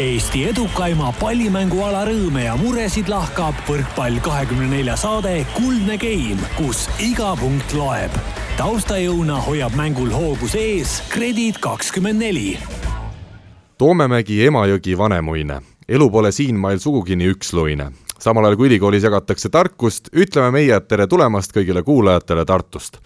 Eesti edukaima pallimänguala rõõme ja muresid lahkab võrkpall kahekümne nelja saade Kuldne Game, kus iga punkt loeb. taustajõuna hoiab mängul hoogus ees Kredit kakskümmend neli. Toomemägi, Emajõgi, Vanemuine. elu pole siinmail sugugi nii üksluine. samal ajal kui ülikoolis jagatakse tarkust, ütleme meie tere tulemast kõigile kuulajatele Tartust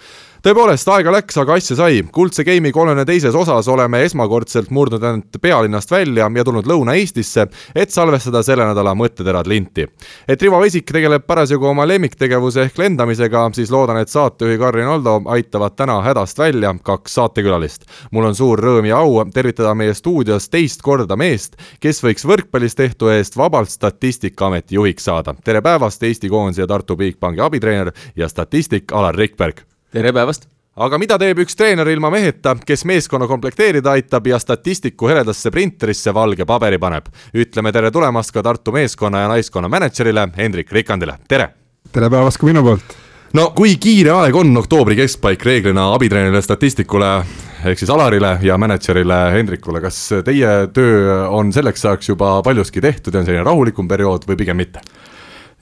tõepoolest, aega läks, aga asja sai. kuldse game'i kolmekümne teises osas oleme esmakordselt murdnud end pealinnast välja ja tulnud Lõuna-Eestisse, et salvestada selle nädala mõtteterad linti. et Rivo Vesik tegeleb parasjagu oma lemmiktegevuse ehk lendamisega, siis loodan, et saatejuhi Karin Aldo aitavad täna hädast välja kaks saatekülalist. mul on suur rõõm ja au tervitada meie stuudios teist korda meest, kes võiks võrkpallis tehtu eest vabalt Statistikaameti juhiks saada. tere päevast, Eesti koondise ja Tartu Bigbanki abitreener ja statistik Alar Rikberg tere päevast! aga mida teeb üks treener ilma meheta, kes meeskonna komplekteerida aitab ja statistiku heledasse printerisse valge paberi paneb? ütleme tere tulemast ka Tartu meeskonna ja naiskonna mänedžerile Hendrik Rikandile, tere! tere päevast ka minu poolt! no kui kiire aeg on oktoobri keskpaik reeglina abitreenerile, statistikule ehk siis Alarile ja mänedžerile Hendrikule, kas teie töö on selleks ajaks juba paljuski tehtud ja on selline rahulikum periood või pigem mitte?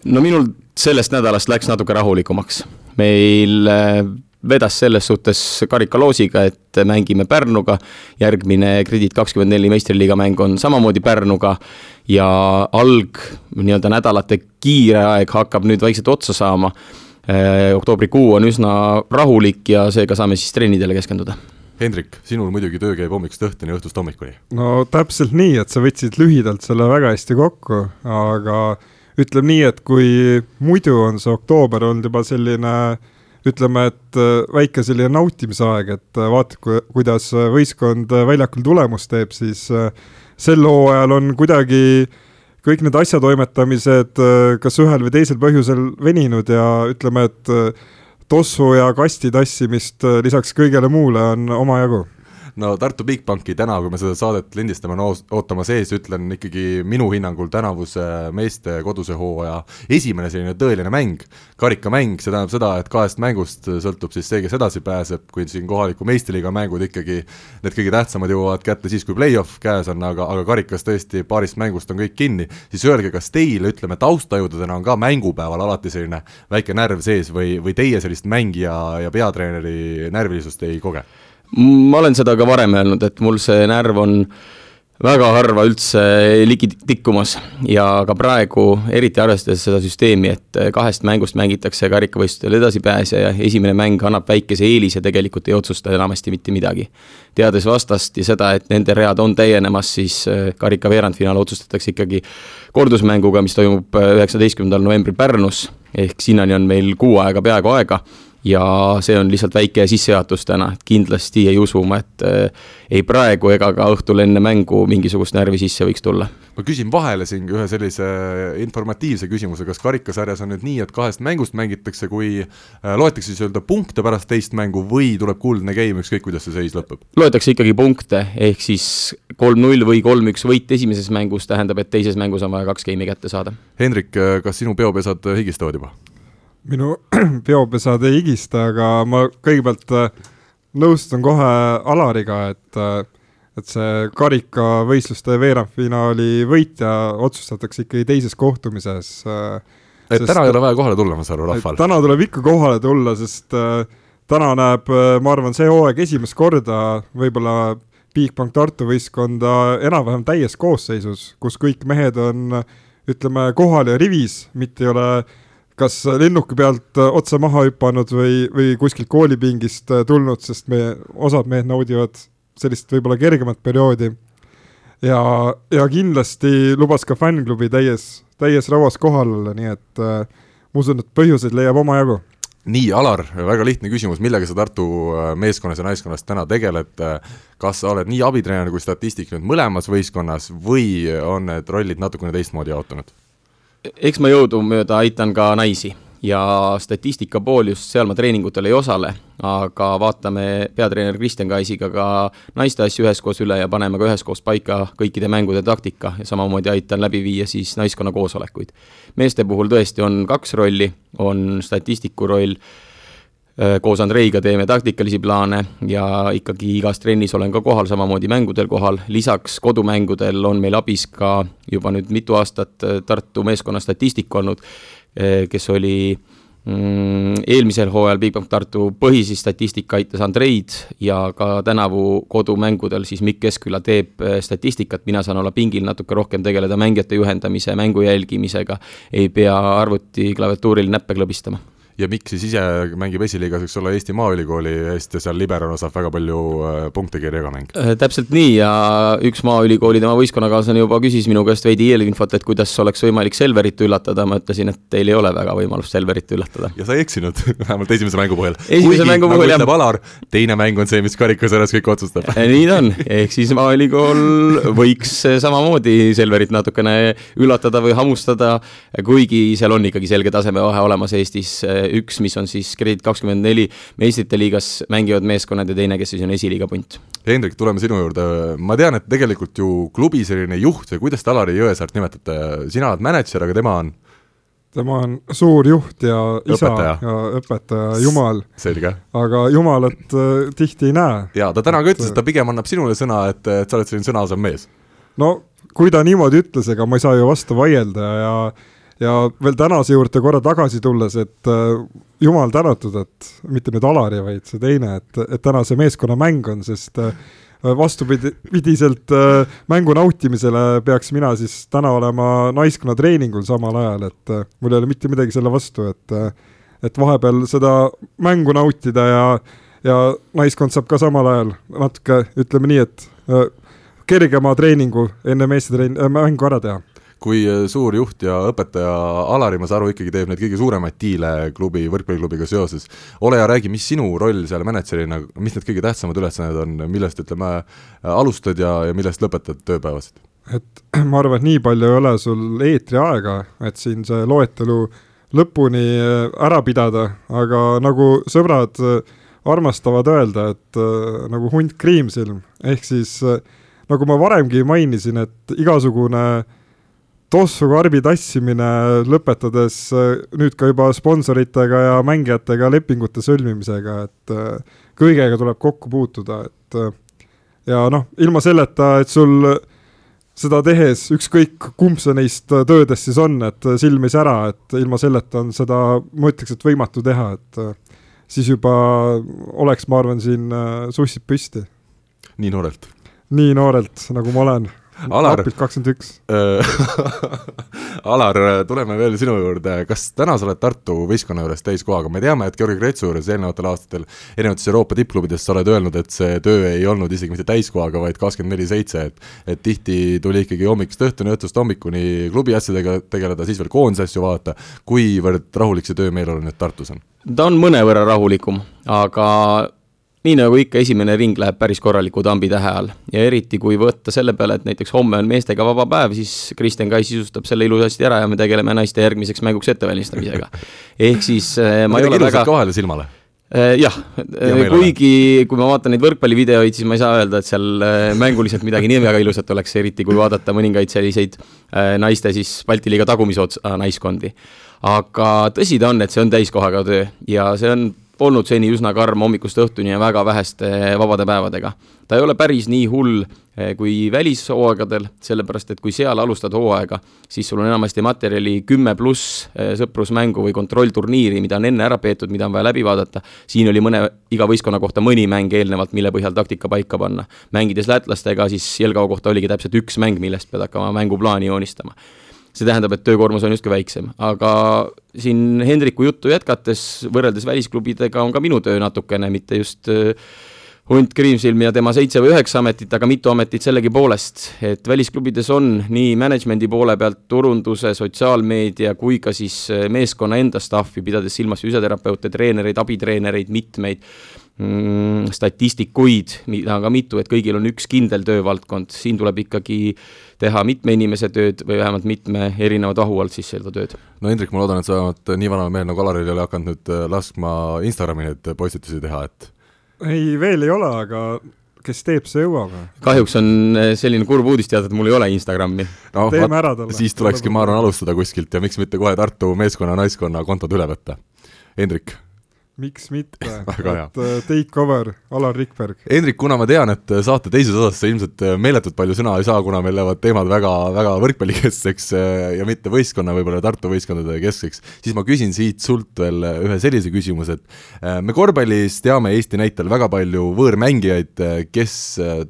No minul sellest nädalast läks natuke rahulikumaks. meil äh, vedas selles suhtes karikaloosiga, et mängime Pärnuga, järgmine Kredit kakskümmend neli meistriliiga mäng on samamoodi Pärnuga ja alg, nii-öelda nädalate kiire aeg hakkab nüüd vaikselt otsa saama. Äh, oktoobrikuu on üsna rahulik ja seega saame siis trennidele keskenduda Hendrik, sinul muidugi töö käib hommikust õhtuni ja õhtust hommikuni. no täpselt nii, et sa võtsid lühidalt selle väga hästi kokku, aga ütleme nii, et kui muidu on see oktoober olnud juba selline äh, ütleme, et äh, väike selline nautimisaeg, et äh, vaatad, kuidas äh, võistkond väljakul tulemust teeb, siis sel hooajal on kuidagi kõik need asjatoimetamised kas ühel või teisel põhjusel veninud ja ütleme, et tossu ja kasti tassimist lisaks kõigele muule on omajagu no Tartu Bigbanki täna, kui me seda saadet lindistame, on ootama sees, ütlen ikkagi minu hinnangul tänavuse meeste koduse hooaja esimene selline tõeline mäng, karikamäng, see tähendab seda, et kahest mängust sõltub siis see, kes edasi pääseb, kui siin kohaliku meistriliiga mängud ikkagi, need kõige tähtsamad jõuavad kätte siis, kui play-off käes on, aga, aga karikas tõesti paarist mängust on kõik kinni, siis öelge, kas teil, ütleme, taustajõududena on ka mängupäeval alati selline väike närv sees või, või teie sellist mängija ja peatreeneri närvilisust ei koge? Ma olen seda ka varem öelnud, et mul see närv on väga harva üldse ligi tikkumas. Ja ka praegu, eriti arvestades seda süsteemi, et kahest mängust mängitakse karikavõistlustel edasipääsja ja esimene mäng annab väikese eelise, tegelikult ei otsusta enamasti mitte midagi. teades vastast ja seda, et nende read on täienemas, siis äh, karika veerandfinaal otsustatakse ikkagi kordusmänguga, mis toimub äh, üheksateistkümnendal novembril Pärnus, ehk sinnani on meil kuu aega peaaegu aega ja see on lihtsalt väike sissejuhatus täna, et kindlasti ei usu ma, et äh, ei praegu ega ka õhtul enne mängu mingisugust närvi sisse võiks tulla. ma küsin vahele siin ühe sellise informatiivse küsimuse, kas karikasarjas on nüüd nii, et kahest mängust mängitakse, kui äh, loetakse siis öelda punkte pärast teist mängu või tuleb kuldne game, ükskõik kuidas see seis lõpeb? loetakse ikkagi punkte, ehk siis kolm-null või kolm-üks võit esimeses mängus tähendab, et teises mängus on vaja kaks game'i kätte saada. Hendrik, kas sinu peopesad higistavad juba? Minu peopesad ei higista, aga ma kõigepealt äh, nõustun kohe Alariga, et äh, et see karikavõistluste veerandfinaali võitja otsustatakse ikkagi teises kohtumises. Äh, et sest, täna ei ole vaja kohale tulla, ma saan aru, rahval? täna tuleb ikka kohale tulla, sest täna näeb, ma arvan, see hooaeg esimest korda võib-olla Bigbank Tartu võistkonda enam-vähem täies koosseisus, kus kõik mehed on ütleme, kohal ja rivis, mitte ei ole äh, kas lennuki pealt äh, otse maha hüpanud või, või kuskilt koolipingist äh, tulnud, sest me, osad mehed naudivad sellist võib-olla kergemat perioodi. ja, ja kindlasti lubas ka fännklubi täies, täies rauas kohal olla, nii et äh, ma usun, et põhjuseid leiab omajagu nii, Alar, väga lihtne küsimus, millega sa Tartu äh, meeskonnas ja naiskonnas täna tegeled, kas sa oled nii abitreener kui statistik nüüd mõlemas võistkonnas või on need rollid natukene teistmoodi jaotunud? Eks ma jõudumööda aitan ka naisi ja statistika pool just seal ma treeningutel ei osale, aga vaatame peatreener Kristjan Kaisiga ka naiste asju üheskoos üle ja paneme ka üheskoos paika kõikide mängude taktika ja samamoodi aitan läbi viia siis naiskonna koosolekuid. meeste puhul tõesti on kaks rolli, on statistiku roll koos Andreiga teeme taktikalisi plaane ja ikkagi igas trennis olen ka kohal, samamoodi mängudel kohal, lisaks kodumängudel on meil abis ka juba nüüd mitu aastat äh, Tartu meeskonna statistik olnud, äh, kes oli mm, eelmisel hooajal Bigbank Tartu põhisi statistika aitas Andreid ja ka tänavu kodumängudel siis Mikk Keskküla teeb statistikat, mina saan olla pingil natuke rohkem tegeleda mängijate juhendamise, mängu jälgimisega, ei pea arvuti klaviatuuril näppe klõbistama ja Mikk siis ise mängib esiliigas, eks ole, Eesti Maaülikooli eest ja seal liberona saab väga palju äh, punkte kirja ka mäng. Äh, täpselt nii ja üks Maaülikooli tema võistkonnakaaslane juba küsis minu käest veidi eelinfot, et kuidas oleks võimalik Selverit üllatada, ma ütlesin, et teil ei ole väga võimalust Selverit üllatada. ja sa ei eksinud, vähemalt esimese mängu põhjal. esimese mängu nagu põhjal, jah. Alar, teine mäng on see, mis karikasarjas kõik otsustab. Äh, nii ta on, ehk siis Maaülikool võiks samamoodi Selverit natukene üllatada või hammustada, kuigi seal on ikkagi selge tasemevahe olemas Eestis üks, mis on siis Kredit kakskümmend neli meistrite liigas mängivad meeskonnad ja teine, kes siis on esiliiga punt. Hendrik, tuleme sinu juurde, ma tean, et tegelikult ju klubi selline juht või kuidas te Alari Jõesaart nimetate, sina oled mänedžer, aga tema on? tema on suur juht ja isa õpetaja. ja õpetaja, jumal. selge. aga jumalat äh, tihti ei näe. jaa, ta täna ka ütles, et ta pigem annab sinule sõna, et, et sa oled selline sõnaosav mees. no kui ta niimoodi ütles, ega ma ei saa ju vastu vaielda ja ja veel tänase juurde korra tagasi tulles, et äh, jumal tänatud, et mitte nüüd Alari, vaid see teine, et, et täna see meeskonnamäng on, sest äh, vastupidiselt äh, mängu nautimisele peaks mina siis täna olema naiskonna treeningul samal ajal, et mul ei ole mitte midagi selle vastu, et et vahepeal seda mängu nautida ja ja naiskond saab ka samal ajal natuke, ütleme nii, et kergema treeningu enne meeste treen- mängu ära teha kui äh, suur juht ja õpetaja Alari, ma saan aru, ikkagi teeb neid kõige suuremaid diile klubi, võrkpalliklubiga seoses. ole ja räägi, mis sinu roll seal mänedžerina, mis need kõige tähtsamad ülesanded on, millest ütleme, alustad ja, ja millest lõpetad tööpäevasid? et ma arvan, et nii palju ei ole sul eetriaega, et siin see loetelu lõpuni äh, ära pidada, aga nagu sõbrad äh, armastavad öelda, et äh, nagu hunt kriimsilm, ehk siis äh, nagu ma varemgi mainisin, et igasugune äh, tossu karbi tassimine, lõpetades äh, nüüd ka juba sponsoritega ja mängijatega lepingute sõlmimisega, et äh, kõigega tuleb kokku puutuda, et äh, ja noh, ilma selleta, et sul seda tehes, ükskõik kumb see neist töödest siis on, et silm ei sära, et ilma selleta on seda, ma ütleks, et võimatu teha, et siis juba oleks, ma arvan, siin sussid püsti. nii noorelt? nii noorelt, nagu ma olen Alar, napilt kakskümmend üks. Alar, tuleme veel sinu juurde, kas täna sa oled Tartu võistkonna juures täiskohaga, me teame, et Georgi Kretsu juures eelnevatel aastatel erinevates Euroopa tippklubides sa oled öelnud, et see töö ei olnud isegi mitte täiskohaga, vaid kakskümmend neli seitse, et et tihti tuli ikkagi hommikust õhtuni, õhtust hommikuni klubi asjadega tegeleda, siis veel koondise asju vaadata, kuivõrd rahulik see töömeeleolu nüüd Tartus on? ta on mõnevõrra rahulikum, aga nii nagu ikka, esimene ring läheb päris korraliku tambi tähe all ja eriti, kui võtta selle peale, et näiteks homme on meestega vaba päev, siis Kristjan Kai sisustab selle ilusasti ära ja me tegeleme naiste järgmiseks mänguks ettevalmistamisega. ehk siis äh, ma ei ole väga kohale silmale äh, jah, kuigi kui ma vaatan neid võrkpallivideoid, siis ma ei saa öelda, et seal äh, mänguliselt midagi nii väga ilusat oleks, eriti kui vaadata mõningaid selliseid naiste siis Balti liiga tagumise otsa naiskondi. aga tõsi ta on, et see on täiskohaga töö ja see on olnud seni üsna karm hommikust õhtuni ja väga väheste vabade päevadega. ta ei ole päris nii hull eh, kui välishooaegadel, sellepärast et kui seal alustad hooaega, siis sul on enamasti materjali kümme pluss eh, sõprusmängu või kontrollturniiri, mida on enne ära peetud, mida on vaja läbi vaadata. siin oli mõne, iga võistkonna kohta mõni mäng eelnevalt, mille põhjal taktika paika panna. mängides lätlastega, siis Jelgava kohta oligi täpselt üks mäng, millest pead hakkama mänguplaani joonistama see tähendab, et töökoormus on justkui väiksem, aga siin Hendriku juttu jätkates, võrreldes välisklubidega on ka minu töö natukene, mitte just äh, hunt Kriimsilm ja tema seitse või üheksa ametit, aga mitu ametit sellegipoolest, et välisklubides on nii management'i poole pealt turunduse, sotsiaalmeedia kui ka siis äh, meeskonna enda staff'i, pidades silmas füsioterapeute, treenereid, abitreenereid, mitmeid statistikuid, mida on ka mitu, et kõigil on üks kindel töövaldkond, siin tuleb ikkagi teha mitme inimese tööd või vähemalt mitme erineva tahu alt siis seda tööd. no Hendrik, ma loodan, et sa oled nii vana mehel nagu Alaril ei ole hakanud nüüd äh, laskma Instagrami neid postitusi teha, et ei, veel ei ole, aga kes teeb, see jõuab. kahjuks on äh, selline kurb uudis teada, et mul ei ole Instagrami. no teeme ära talle. siis tulekski, ma arvan, alustada kuskilt ja miks mitte kohe Tartu meeskonna, naiskonna kontod üle võtta. Hendrik miks mitte? Et äh, take over, Alar Rikberg. Hendrik, kuna ma tean, et saate teises osas sa ilmselt meeletult palju sõna ei saa, kuna meil lähevad teemad väga, väga võrkpallikeskseks ja mitte võistkonna, võib-olla Tartu võistkondade keskseks, siis ma küsin siit sult veel ühe sellise küsimuse, et äh, me korvpallis teame Eesti näitel väga palju võõrmängijaid, kes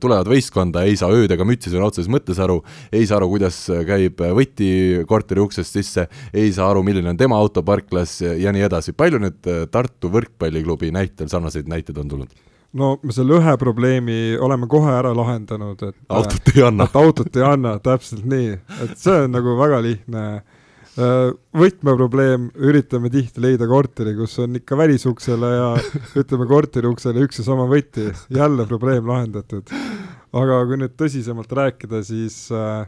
tulevad võistkonda, ei saa ööd ega mütsi sõna otseses mõttes aru, ei saa aru, kuidas käib võti korteri uksest sisse, ei saa aru, milline on tema auto parklas ja nii edasi, palju nüüd Tartu võrkpalliklubi näitel sarnaseid näiteid on tulnud? no me selle ühe probleemi oleme kohe ära lahendanud, et autot ei anna. et autot ei anna, täpselt nii, et see on nagu väga lihtne. Äh, võtmeprobleem, üritame tihti leida korteri, kus on ikka välisuksele ja ütleme korteri uksele üks ja sama võti, jälle probleem lahendatud. aga kui nüüd tõsisemalt rääkida, siis äh,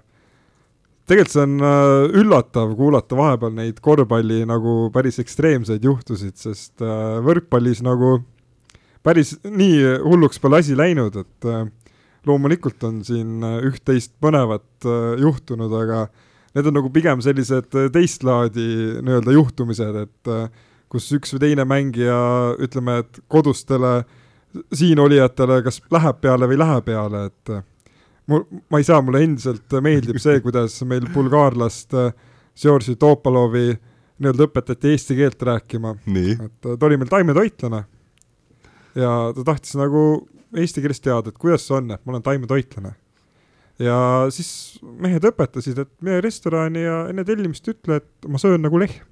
tegelikult see on äh, üllatav kuulata vahepeal neid korvpalli nagu päris ekstreemseid juhtusid, sest äh, võrkpallis nagu päris nii hulluks pole asi läinud, et äh, loomulikult on siin üht-teist põnevat juhtunud, aga need on nagu pigem sellised teist laadi nii-öelda juhtumised, et kus üks või teine mängija, ütleme, et kodustele siinolijatele kas läheb peale või ei lähe peale, et mul, ma ei saa, mulle endiselt meeldib see, kuidas meil bulgaarlast Georgi äh, Topalovi nii-öelda õpetati eesti keelt rääkima. et ta oli meil taimetoitlane ja ta tahtis nagu eesti keeles teada, et kuidas see on, et ma olen taimetoitlane. ja siis mehed õpetasid, et mine restorani ja enne tellimist ütle, et ma söön nagu lehm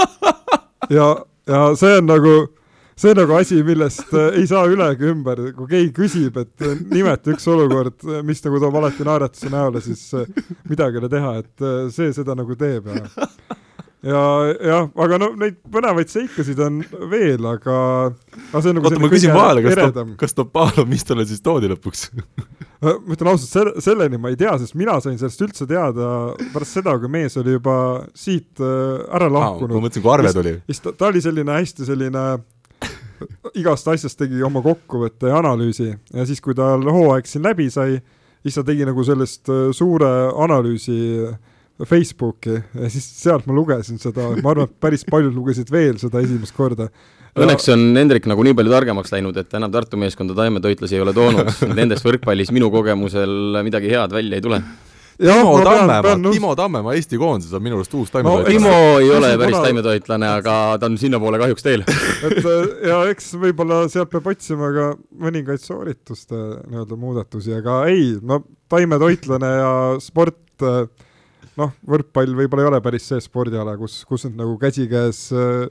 ja, ja see on nagu see on nagu asi, millest äh, ei saa üle ega ümber, kui keegi küsib, et äh, nimeta üks olukord, äh, mis nagu toob alati naeratuse näole, siis midagi ei ole teha, et see seda nagu teeb ja ja jah, aga no neid põnevaid seikasid on veel, aga, aga see on nagu oota, ma küsin vahele, kas toob, kas Topalov, mis talle siis toodi lõpuks ma ütlen ausalt, selle, selleni ma ei tea, sest mina sain sellest üldse teada pärast seda, kui mees oli juba siit ära lahkunud ah,. ma mõtlesin, kui arve tuli. siis ta, ta oli selline hästi selline igast asjast tegi oma kokkuvõtte ja analüüsi. Ja siis, kui tal hooaeg siin läbi sai, siis ta tegi nagu sellest äh, suure analüüsi Facebooki. Ja siis sealt ma lugesin seda, ma arvan, et päris paljud lugesid veel seda esimest korda. Õnneks on Hendrik nagu nii palju targemaks läinud, et enam Tartu meeskonda taimetoitlasi ei ole toonud, nendest võrkpallis minu kogemusel midagi head välja ei tule Timo Tammemaa, Timo Tammemaa Eesti koondises on minu arust uus taimetoitlane no,. Timo ei ole päris taimetoitlane, aga ta on sinnapoole kahjuks teel et äh, ja eks võib-olla sealt peab otsima ka mõningaid soorituste nii-öelda muudatusi, aga ei, no taimetoitlane ja sport, äh, noh, võrkpall võib-olla ei ole päris see spordiala, kus, kus nüüd nagu käsikäes äh,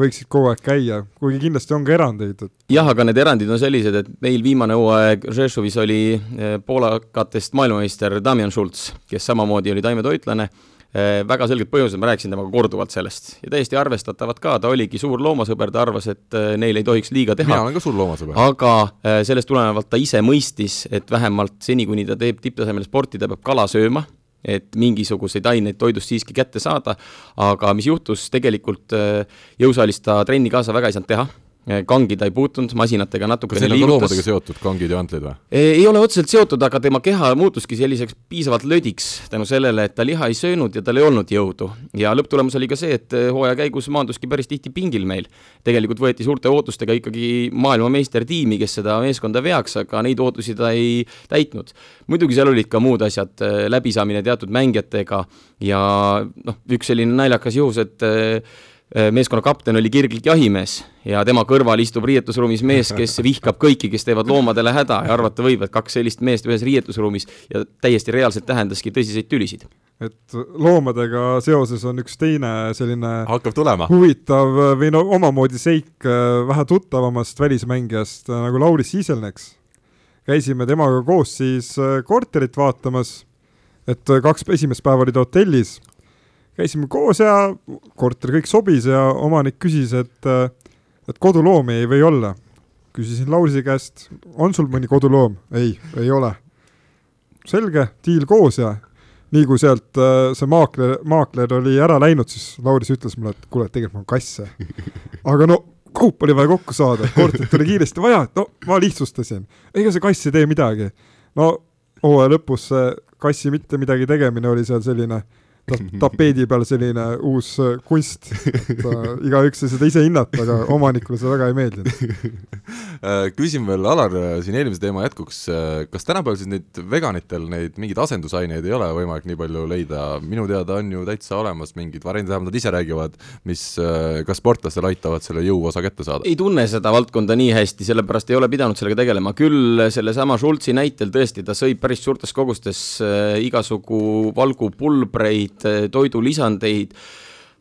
võiksid kogu aeg käia, kuigi kindlasti on ka erandeid et.... jah, aga need erandid on sellised, et meil viimane hooaeg Rzešovis oli eh, poolakatest maailmameister Damjan Schultz, kes samamoodi oli taimetoitlane eh, väga selged põhjused, ma rääkisin temaga korduvalt sellest ja täiesti arvestatavad ka, ta oligi suur loomasõber, ta arvas, et eh, neil ei tohiks liiga teha. mina olen ka suur loomasõber. aga sellest tulenevalt ta ise mõistis, et vähemalt seni, kuni ta teeb tipptasemel sporti, ta peab kala sööma et mingisuguseid aineid toidust siiski kätte saada, aga mis juhtus, tegelikult äh, jõusaalis ta trenni kaasa väga ei saanud teha. Eh, kangi ta ei puutunud, masinatega liigutas. kas need on loomadega seotud, kangid ja antlid või? Ei ole otseselt seotud, aga tema keha muutuski selliseks piisavalt lödiks tänu sellele, et ta liha ei söönud ja tal ei olnud jõudu. ja lõpptulemus oli ka see, et eh, hooaja käigus maanduski päris tihti pingil meil. tegelikult võeti suurte ootustega ikkagi maailmameistertiimi, kes seda meeskonda veaks, aga neid ootusi ta ei täitnud. muidugi seal olid ka muud asjad, läbisaamine teatud mängijatega ja noh, üks selline naljakas juhus, et Äh, meeskonna kapten oli kirglik jahimees ja tema kõrval istub riietusruumis mees, kes vihkab kõiki, kes teevad loomadele häda ja arvata võib, et kaks sellist meest ühes riietusruumis ja täiesti reaalselt tähendaski tõsiseid tülisid. et loomadega seoses on üks teine selline hakkab tulema huvitav või no omamoodi seik äh, vähe tuttavamast välismängijast äh, nagu Lauri Siiselneks. käisime temaga koos siis korterit vaatamas, et kaks esimest päeva olid hotellis käisime koos ja korter kõik sobis ja omanik küsis, et, et koduloomi ei või olla. küsisin Laurise käest, on sul mõni koduloom? ei, ei ole. selge, diil koos ja nii kui sealt see maakler, maakler oli ära läinud, siis Lauris ütles mulle, et kuule, tegelikult mul on kasse. aga no kaup oli vaja kokku saada, korterit oli kiiresti vaja, et no ma lihtsustasin. ega see kass ei tee midagi. no hooaja lõpus see kassi mitte midagi tegemine oli seal selline tapeedi peal selline uus äh, kunst, et äh, igaüks sai seda ise hinnata, aga omanikule see väga ei meeldinud. Äh, küsin veel, Alar, siin eelmise teema jätkuks, kas tänapäeval siis neid veganitel neid mingeid asendusaineid ei ole võimalik nii palju leida, minu teada on ju täitsa olemas mingid variandid, vähemalt nad ise räägivad, mis ka sportlastel aitavad selle jõuosa kätte saada? ei tunne seda valdkonda nii hästi, sellepärast ei ole pidanud sellega tegelema, küll sellesama Schultzi näitel tõesti, ta sõi päris suurtes kogustes igasugu valgupulbreid, mingeid eh, toidulisandeid,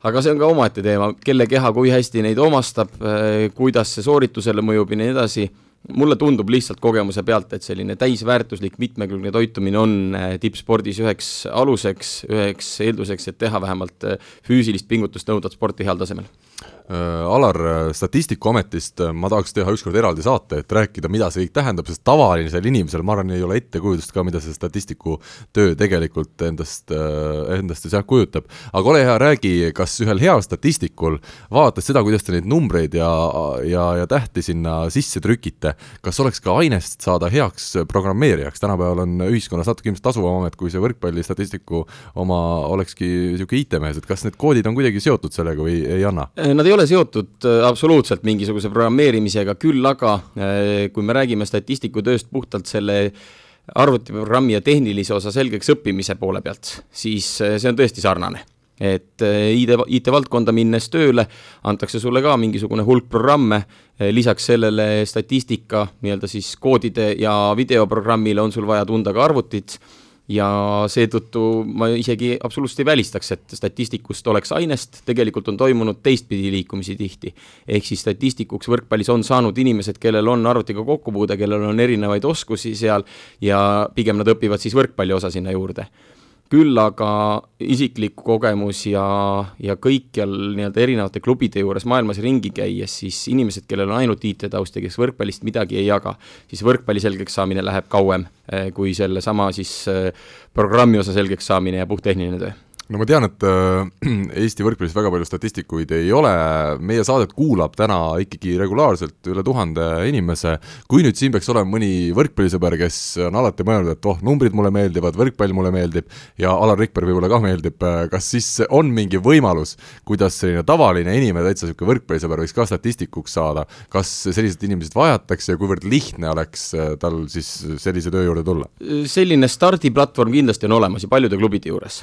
aga see on ka omaette teema, kelle keha kui hästi neid omastab, eh, kuidas see sooritusele mõjub ja nii edasi. Mulle tundub lihtsalt kogemuse pealt, et selline täisväärtuslik mitmekülgne toitumine on eh, tippspordis üheks aluseks, üheks eelduseks, et teha vähemalt füüsilist pingutust nõudvat sporti heal tasemel Alar, äh, Statistikuametist äh, ma tahaks teha ükskord eraldi saate, et rääkida, mida see kõik tähendab, sest tavalisel inimesel, ma arvan, ei ole ettekujutust ka, mida see statistiku töö tegelikult endast, endast siis jah, kujutab. aga ole hea, räägi, kas ühel heal statistikul, vaadates seda, kuidas te neid numbreid ja, ja, ja tähti sinna sisse trükite, kas oleks ka ainest saada heaks programmeerijaks, tänapäeval on ühiskonnas natuke ilmselt tasuvam amet, kui see võrkpallistatistiku oma olekski niisugune IT-mees, et kas need koodid on kuidagi seotud sellega või ei anna? Nad ei ole ole seotud äh, absoluutselt mingisuguse programmeerimisega, küll aga äh, kui me räägime statistikutööst puhtalt selle arvutiprogrammi ja tehnilise osa selgeks õppimise poole pealt, siis äh, see on tõesti sarnane. Et ID, IT-valdkonda minnes tööle antakse sulle ka mingisugune hulk programme, lisaks sellele statistika nii-öelda siis koodide ja videoprogrammile on sul vaja tunda ka arvutit ja seetõttu ma isegi absoluutselt ei välistaks, et statistikust oleks ainest, tegelikult on toimunud teistpidi liikumisi tihti. ehk siis statistikuks võrkpallis on saanud inimesed, kellel on arvutiga kokkupuude, kellel on erinevaid oskusi seal ja pigem nad õpivad siis võrkpalli osa sinna juurde küll aga isiklik kogemus ja, ja kõikjal nii-öelda erinevate klubide juures maailmas ringi käies, siis inimesed, kellel on ainult IT-taust ja kes võrkpallist midagi ei jaga, siis võrkpalli selgeks saamine läheb kauem eh, kui sellesama siis eh, programmi osa selgeks saamine ja puhttehniline töö no ma tean, et äh, Eesti võrkpallis väga palju statistikuid ei ole, meie saadet kuulab täna ikkagi regulaarselt üle tuhande inimese, kui nüüd siin peaks olema mõni võrkpallisõber, kes on alati mõelnud, et oh, numbrid mulle meeldivad, võrkpall mulle meeldib ja Alar Rikberg võib-olla ka meeldib, äh, kas siis on mingi võimalus, kuidas selline tavaline inimene, täitsa niisugune võrkpallisõber võiks ka statistikuks saada, kas sellised inimesed vajatakse ja kuivõrd lihtne oleks äh, tal siis sellise töö juurde tulla? selline stardiplatvorm kindlasti on olemas ja paljude klubide juures.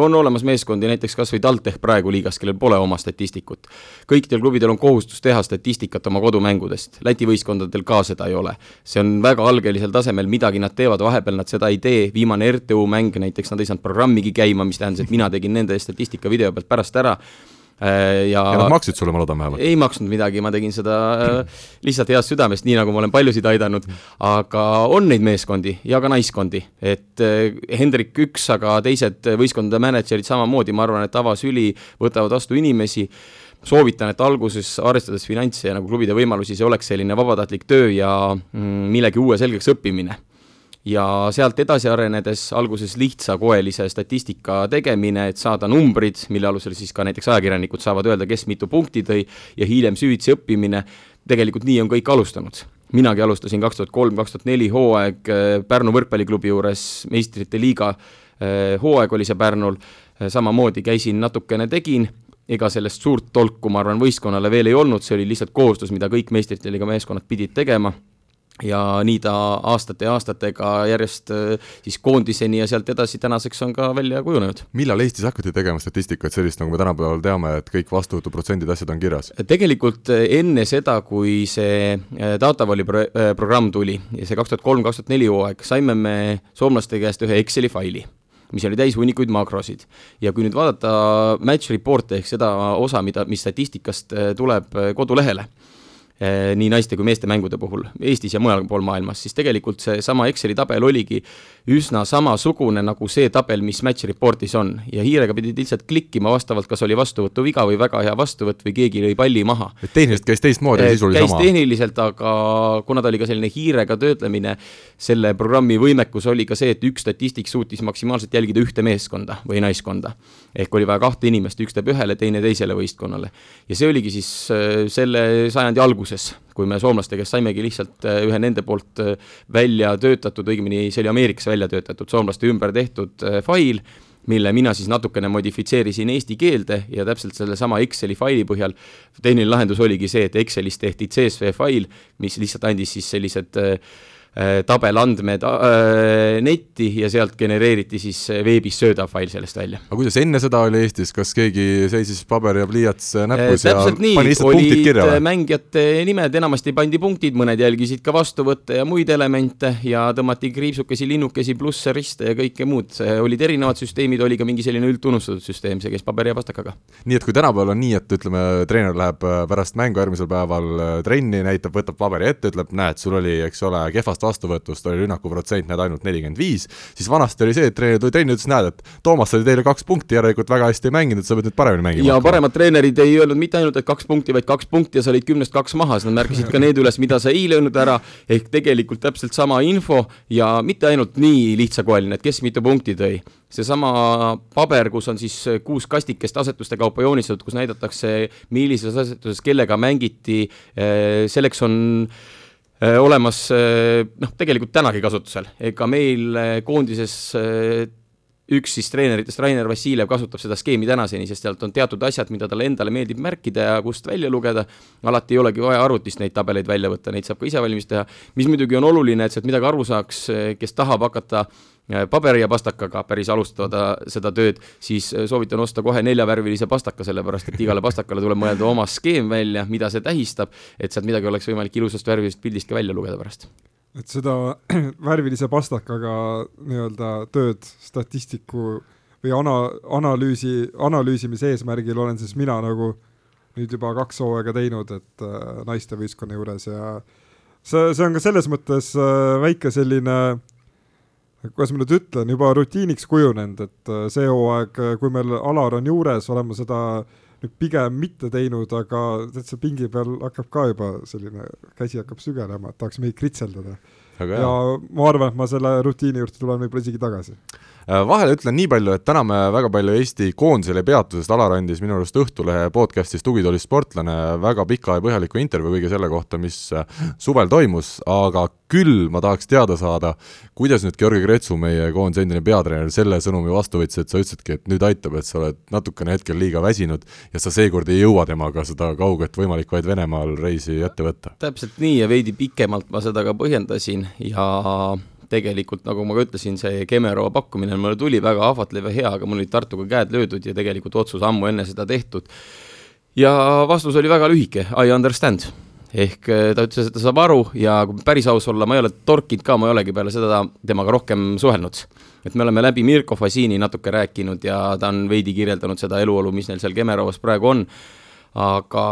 on olemas meeskondi, näiteks kas või TalTech praegu liigas, kellel pole oma statistikut. kõikidel klubidel on kohustus teha statistikat oma kodumängudest, Läti võistkondadel ka seda ei ole. see on väga algelisel tasemel, midagi nad teevad, vahepeal nad seda ei tee, viimane RTU mäng näiteks, nad ei saanud programmigi käima, mis tähendas, et mina tegin nende statistika video pealt pärast ära ja, ja nad maksid sulle, ma loodan vähemalt? ei maksnud midagi, ma tegin seda äh, lihtsalt heast südamest, nii nagu ma olen paljusid aidanud, aga on neid meeskondi ja ka naiskondi, et äh, Hendrik üks, aga teised võistkondade mänedžerid samamoodi, ma arvan, et avasüli võtavad vastu inimesi, soovitan, et alguses, arvestades finantse ja nagu klubide võimalusi, see oleks selline vabatahtlik töö ja mm, millegi uue selgeks õppimine ja sealt edasi arenedes alguses lihtsakoelise statistika tegemine, et saada numbrid, mille alusel siis ka näiteks ajakirjanikud saavad öelda, kes mitu punkti tõi ja hiljem süvitsi õppimine, tegelikult nii on kõik alustanud minagi alustasin kaks tuhat kolm, kaks tuhat neli hooaeg äh, Pärnu võrkpalliklubi juures, meistrite liiga äh, hooaeg oli see Pärnul, äh, samamoodi käisin natukene, tegin, ega sellest suurt tolku, ma arvan, võistkonnale veel ei olnud, see oli lihtsalt kohustus, mida kõik meistrite liiga meeskonnad pidid tegema ja nii ta aastate ja aastatega järjest äh, siis koondiseni ja sealt edasi tänaseks on ka välja kujunenud. millal Eestis hakati tegema statistikat sellist, nagu me tänapäeval teame, et kõik vastuvõtuprotsendid, asjad on kirjas? tegelikult äh, enne seda, kui see äh, Datavoli pro-, programm tuli ja see kaks tuhat kolm, kaks tuhat neli hooaeg, saime me soomlaste käest ühe Exceli faili mis oli täis hunnikuid makrosid. ja kui nüüd vaadata match report'e ehk seda osa, mida, mis statistikast tuleb kodulehele, Eh, nii naiste kui meeste mängude puhul Eestis ja mujal pool maailmas, siis tegelikult seesama Exceli tabel oligi üsna samasugune nagu see tabel, mis Match Reportis on ja hiirega pidid lihtsalt klikkima vastavalt, kas oli vastuvõtuviga või väga hea vastuvõtt või keegi lõi palli maha. et tehniliselt käis teistmoodi eh, sisu oli sama? käis tehniliselt, aga kuna ta oli ka selline hiirega töötlemine, selle programmi võimekus oli ka see, et üks statistik suutis maksimaalselt jälgida ühte meeskonda või naiskonda. Ehk oli vaja kahte inimest, üks teeb ühele, teine teisele võistkonnale. ja see oligi siis eh, selle sajandi algus alguses, kui me soomlaste käest saimegi lihtsalt äh, ühe nende poolt äh, välja töötatud, õigemini see oli Ameerikas välja töötatud, soomlaste ümber tehtud äh, fail, mille mina siis natukene modifitseerisin eesti keelde ja täpselt sellesama Exceli faili põhjal tehniline lahendus oligi see, et Excelis tehti CSV fail, mis lihtsalt andis siis sellised äh, Äh, tabelandmed äh, netti ja sealt genereeriti siis veebis söödav fail sellest välja. aga kuidas enne seda oli Eestis, kas keegi seisis paber ja pliiats näpus äh, ja nii, pani lihtsalt punktid kirja või? mängijate nimed, enamasti pandi punktid, mõned jälgisid ka vastuvõtte ja muid elemente ja tõmmati kriipsukesi, linnukesi, plusse, riste ja kõike muud, olid erinevad süsteemid, oli ka mingi selline üldtunnustatud süsteem, see käis paberi ja pastakaga. nii et kui tänapäeval on nii, et ütleme, treener läheb pärast mängu järgmisel päeval trenni, näitab, võtab paberi ette, ütleb, näed, sul oli, eks ole, kehvast vastuvõtust oli rünnakuprotsent näed ainult nelikümmend viis, siis vanasti oli see, et treener tuli trenni ütles, näed, et Toomas sai teile kaks punkti, järelikult väga hästi ei mänginud, sa pead nüüd paremini mängima. ja paremad treenerid ei öelnud mitte ainult, et kaks punkti, vaid kaks punkti ja sa olid kümnest kaks maha, siis nad märkisid ka need üles, mida sa ei löönud ära, ehk tegelikult täpselt sama info ja mitte ainult nii lihtsakoeline, et kes mitu punkti tõi seesama paber, kus on siis kuus kastikest asetuste kaupa joonistatud, kus näidatakse, millises asetuses kellega mängiti, eh, selleks on Äh, olemas äh, noh, tegelikult tänagi kasutusel, ega meil äh, koondises üks siis treeneritest, Rainer Vassiljev, kasutab seda skeemi tänaseni, sest sealt on teatud asjad, mida talle endale meeldib märkida ja kust välja lugeda, alati ei olegi vaja arvutist neid tabeleid välja võtta, neid saab ka ise valmis teha, mis muidugi on oluline, et sealt midagi aru saaks, kes tahab hakata äh, Äh, paberi ja pastakaga päris alustada seda tööd, siis äh, soovitan osta kohe neljavärvilise pastaka, sellepärast et igale pastakale tuleb mõelda oma skeem välja, mida see tähistab, et sealt midagi oleks võimalik ilusast värvilisest pildist ka välja lugeda pärast. et seda värvilise pastakaga nii-öelda tööd statistiku või ana-, analüüsi, analüüsimise eesmärgil olen siis mina nagu nüüd juba kaks hooaega teinud, et äh, naistevõistkonna juures ja see, see on ka selles mõttes äh, väike selline äh, kuidas ma nüüd ütlen, juba rutiiniks kujunenud, et äh, see hooaeg, äh, kui meil Alar on juures, olen ma seda nüüd pigem mitte teinud, aga täitsa pingi peal hakkab ka juba selline, käsi hakkab sügelema, et tahaks meid kritseldada. ja ma arvan, et ma selle rutiini juurde tulen võib-olla isegi tagasi vahele ütlen nii palju, et täna me väga palju Eesti koondisele ei peatu, sest Alar andis minu arust Õhtulehe podcastis Tugitoolist sportlane väga pika ja põhjaliku intervjuu kõige selle kohta, mis äh, suvel toimus, aga küll ma tahaks teada saada, kuidas nüüd Georgi Kretsu, meie koondise endine peatreener, selle sõnumi vastu võttis, et sa ütlesidki, et nüüd aitab, et sa oled natukene hetkel liiga väsinud ja sa seekord ei jõua temaga seda kauget võimalik vaid Venemaal reisi ette võtta. täpselt nii ja veidi pikemalt ma seda ka põhjendasin ja tegelikult nagu ma ka ütlesin, see Kemerova pakkumine mulle tuli väga ahvatlev ja hea, aga mul olid Tartuga käed löödud ja tegelikult otsus ammu enne seda tehtud. ja vastus oli väga lühike, I understand. ehk äh, ta ütles, et ta saab aru ja kui päris aus olla, ma ei ole torkinud ka, ma ei olegi peale seda temaga rohkem suhelnud. et me oleme läbi Mirko Fasini natuke rääkinud ja ta on veidi kirjeldanud seda eluolu, mis neil seal Kemerovas praegu on aga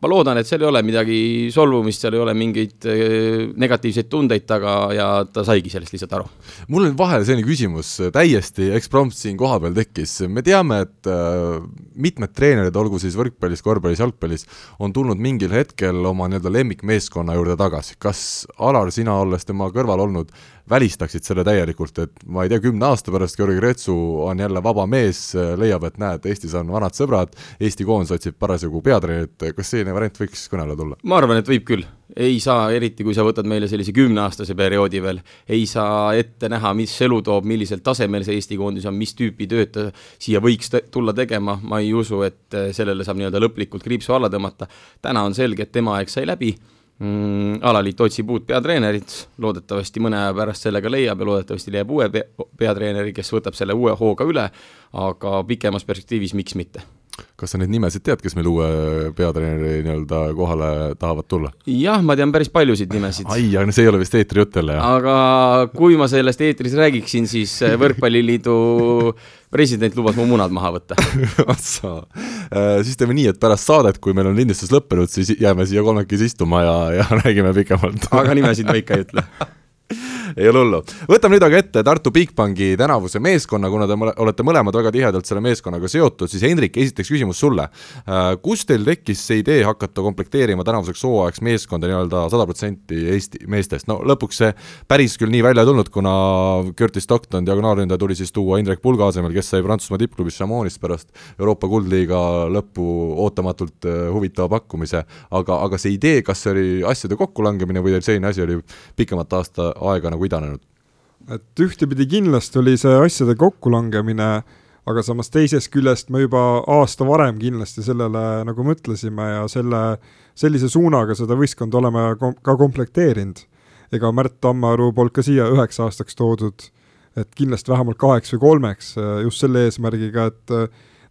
ma loodan, et seal ei ole midagi solvumist, seal ei ole mingeid äh, negatiivseid tundeid taga ja ta saigi sellest lihtsalt aru. mul on vahele selline küsimus, täiesti eksprompt siin kohapeal tekkis, me teame, et äh, mitmed treenerid, olgu siis võrkpallis, korvpallis, jalgpallis, on tulnud mingil hetkel oma nii-öelda lemmikmeeskonna juurde tagasi, kas Alar, sina olles tema kõrval olnud, välistaksid selle täielikult, et ma ei tea, kümne aasta pärast Georgi Kretsu on jälle vaba mees, leiab, et näed, Eestis on vanad sõbrad, Eesti koondis otsib parasjagu peatreenerit, kas selline variant võiks kõne alla tulla? ma arvan, et võib küll. ei saa, eriti kui sa võtad meile sellise kümneaastase perioodi veel, ei saa ette näha, mis elu toob, millisel tasemel see Eesti koondis on, mis tüüpi tööd ta siia võiks tulla tegema, ma ei usu, et sellele saab nii-öelda lõplikult kriipsu alla tõmmata. täna on selge, et tema aeg sai läbi mm,. alaliit otsib uut peatreenerit, loodetavasti mõne aja pärast selle ka leiab ja loodetavasti leiab uue peatreeneri, kes võtab selle uue hooga üle, aga pikemas perspektiivis miks mitte kas sa neid nimesid tead, kes meil uue peatreeneri nii-öelda kohale tahavad tulla? jah, ma tean päris paljusid nimesid. ai, aga see ei ole vist eetrijutt jälle, jah? aga kui ma sellest eetris räägiksin, siis äh, Võrkpalliliidu president lubas mu munad maha võtta otsa äh,, siis teeme nii, et pärast saadet, kui meil on lindistus lõppenud, siis jääme siia kolmekesi istuma ja, ja räägime pikemalt aga nimesid ma ikka ei ütle ei ole hullu. võtame nüüd aga ette Tartu Bigbanki tänavuse meeskonna, kuna te olete mõlemad väga tihedalt selle meeskonnaga seotud, siis Hendrik, esiteks küsimus sulle. Äh, kust teil tekkis see idee hakata komplekteerima tänavuseks hooajaks meeskonda nii-öelda sada protsenti Eesti meestest, no lõpuks see päris küll nii välja ei tulnud, kuna Curtis Stockton, diagonaalründaja, tuli siis tuua Indrek Pulga asemel, kes sai Prantsusmaa tippklubis Chamonix'ist pärast Euroopa kuldliiga lõppu ootamatult äh, huvitava pakkumise, aga, aga see idee, kas see oli asjade kokkulangemine või teil selline asi oli pikemat aasta aega nagu idanenud? et ühtepidi kindlasti oli see asjade kokkulangemine, aga samas teisest küljest me juba aasta varem kindlasti sellele nagu mõtlesime ja selle, sellise suunaga seda võistkonda oleme kom ka komplekteerinud. ega Märt Tammaru polnud ka siia üheks aastaks toodud, et kindlasti vähemalt kaheks või kolmeks, just selle eesmärgiga, et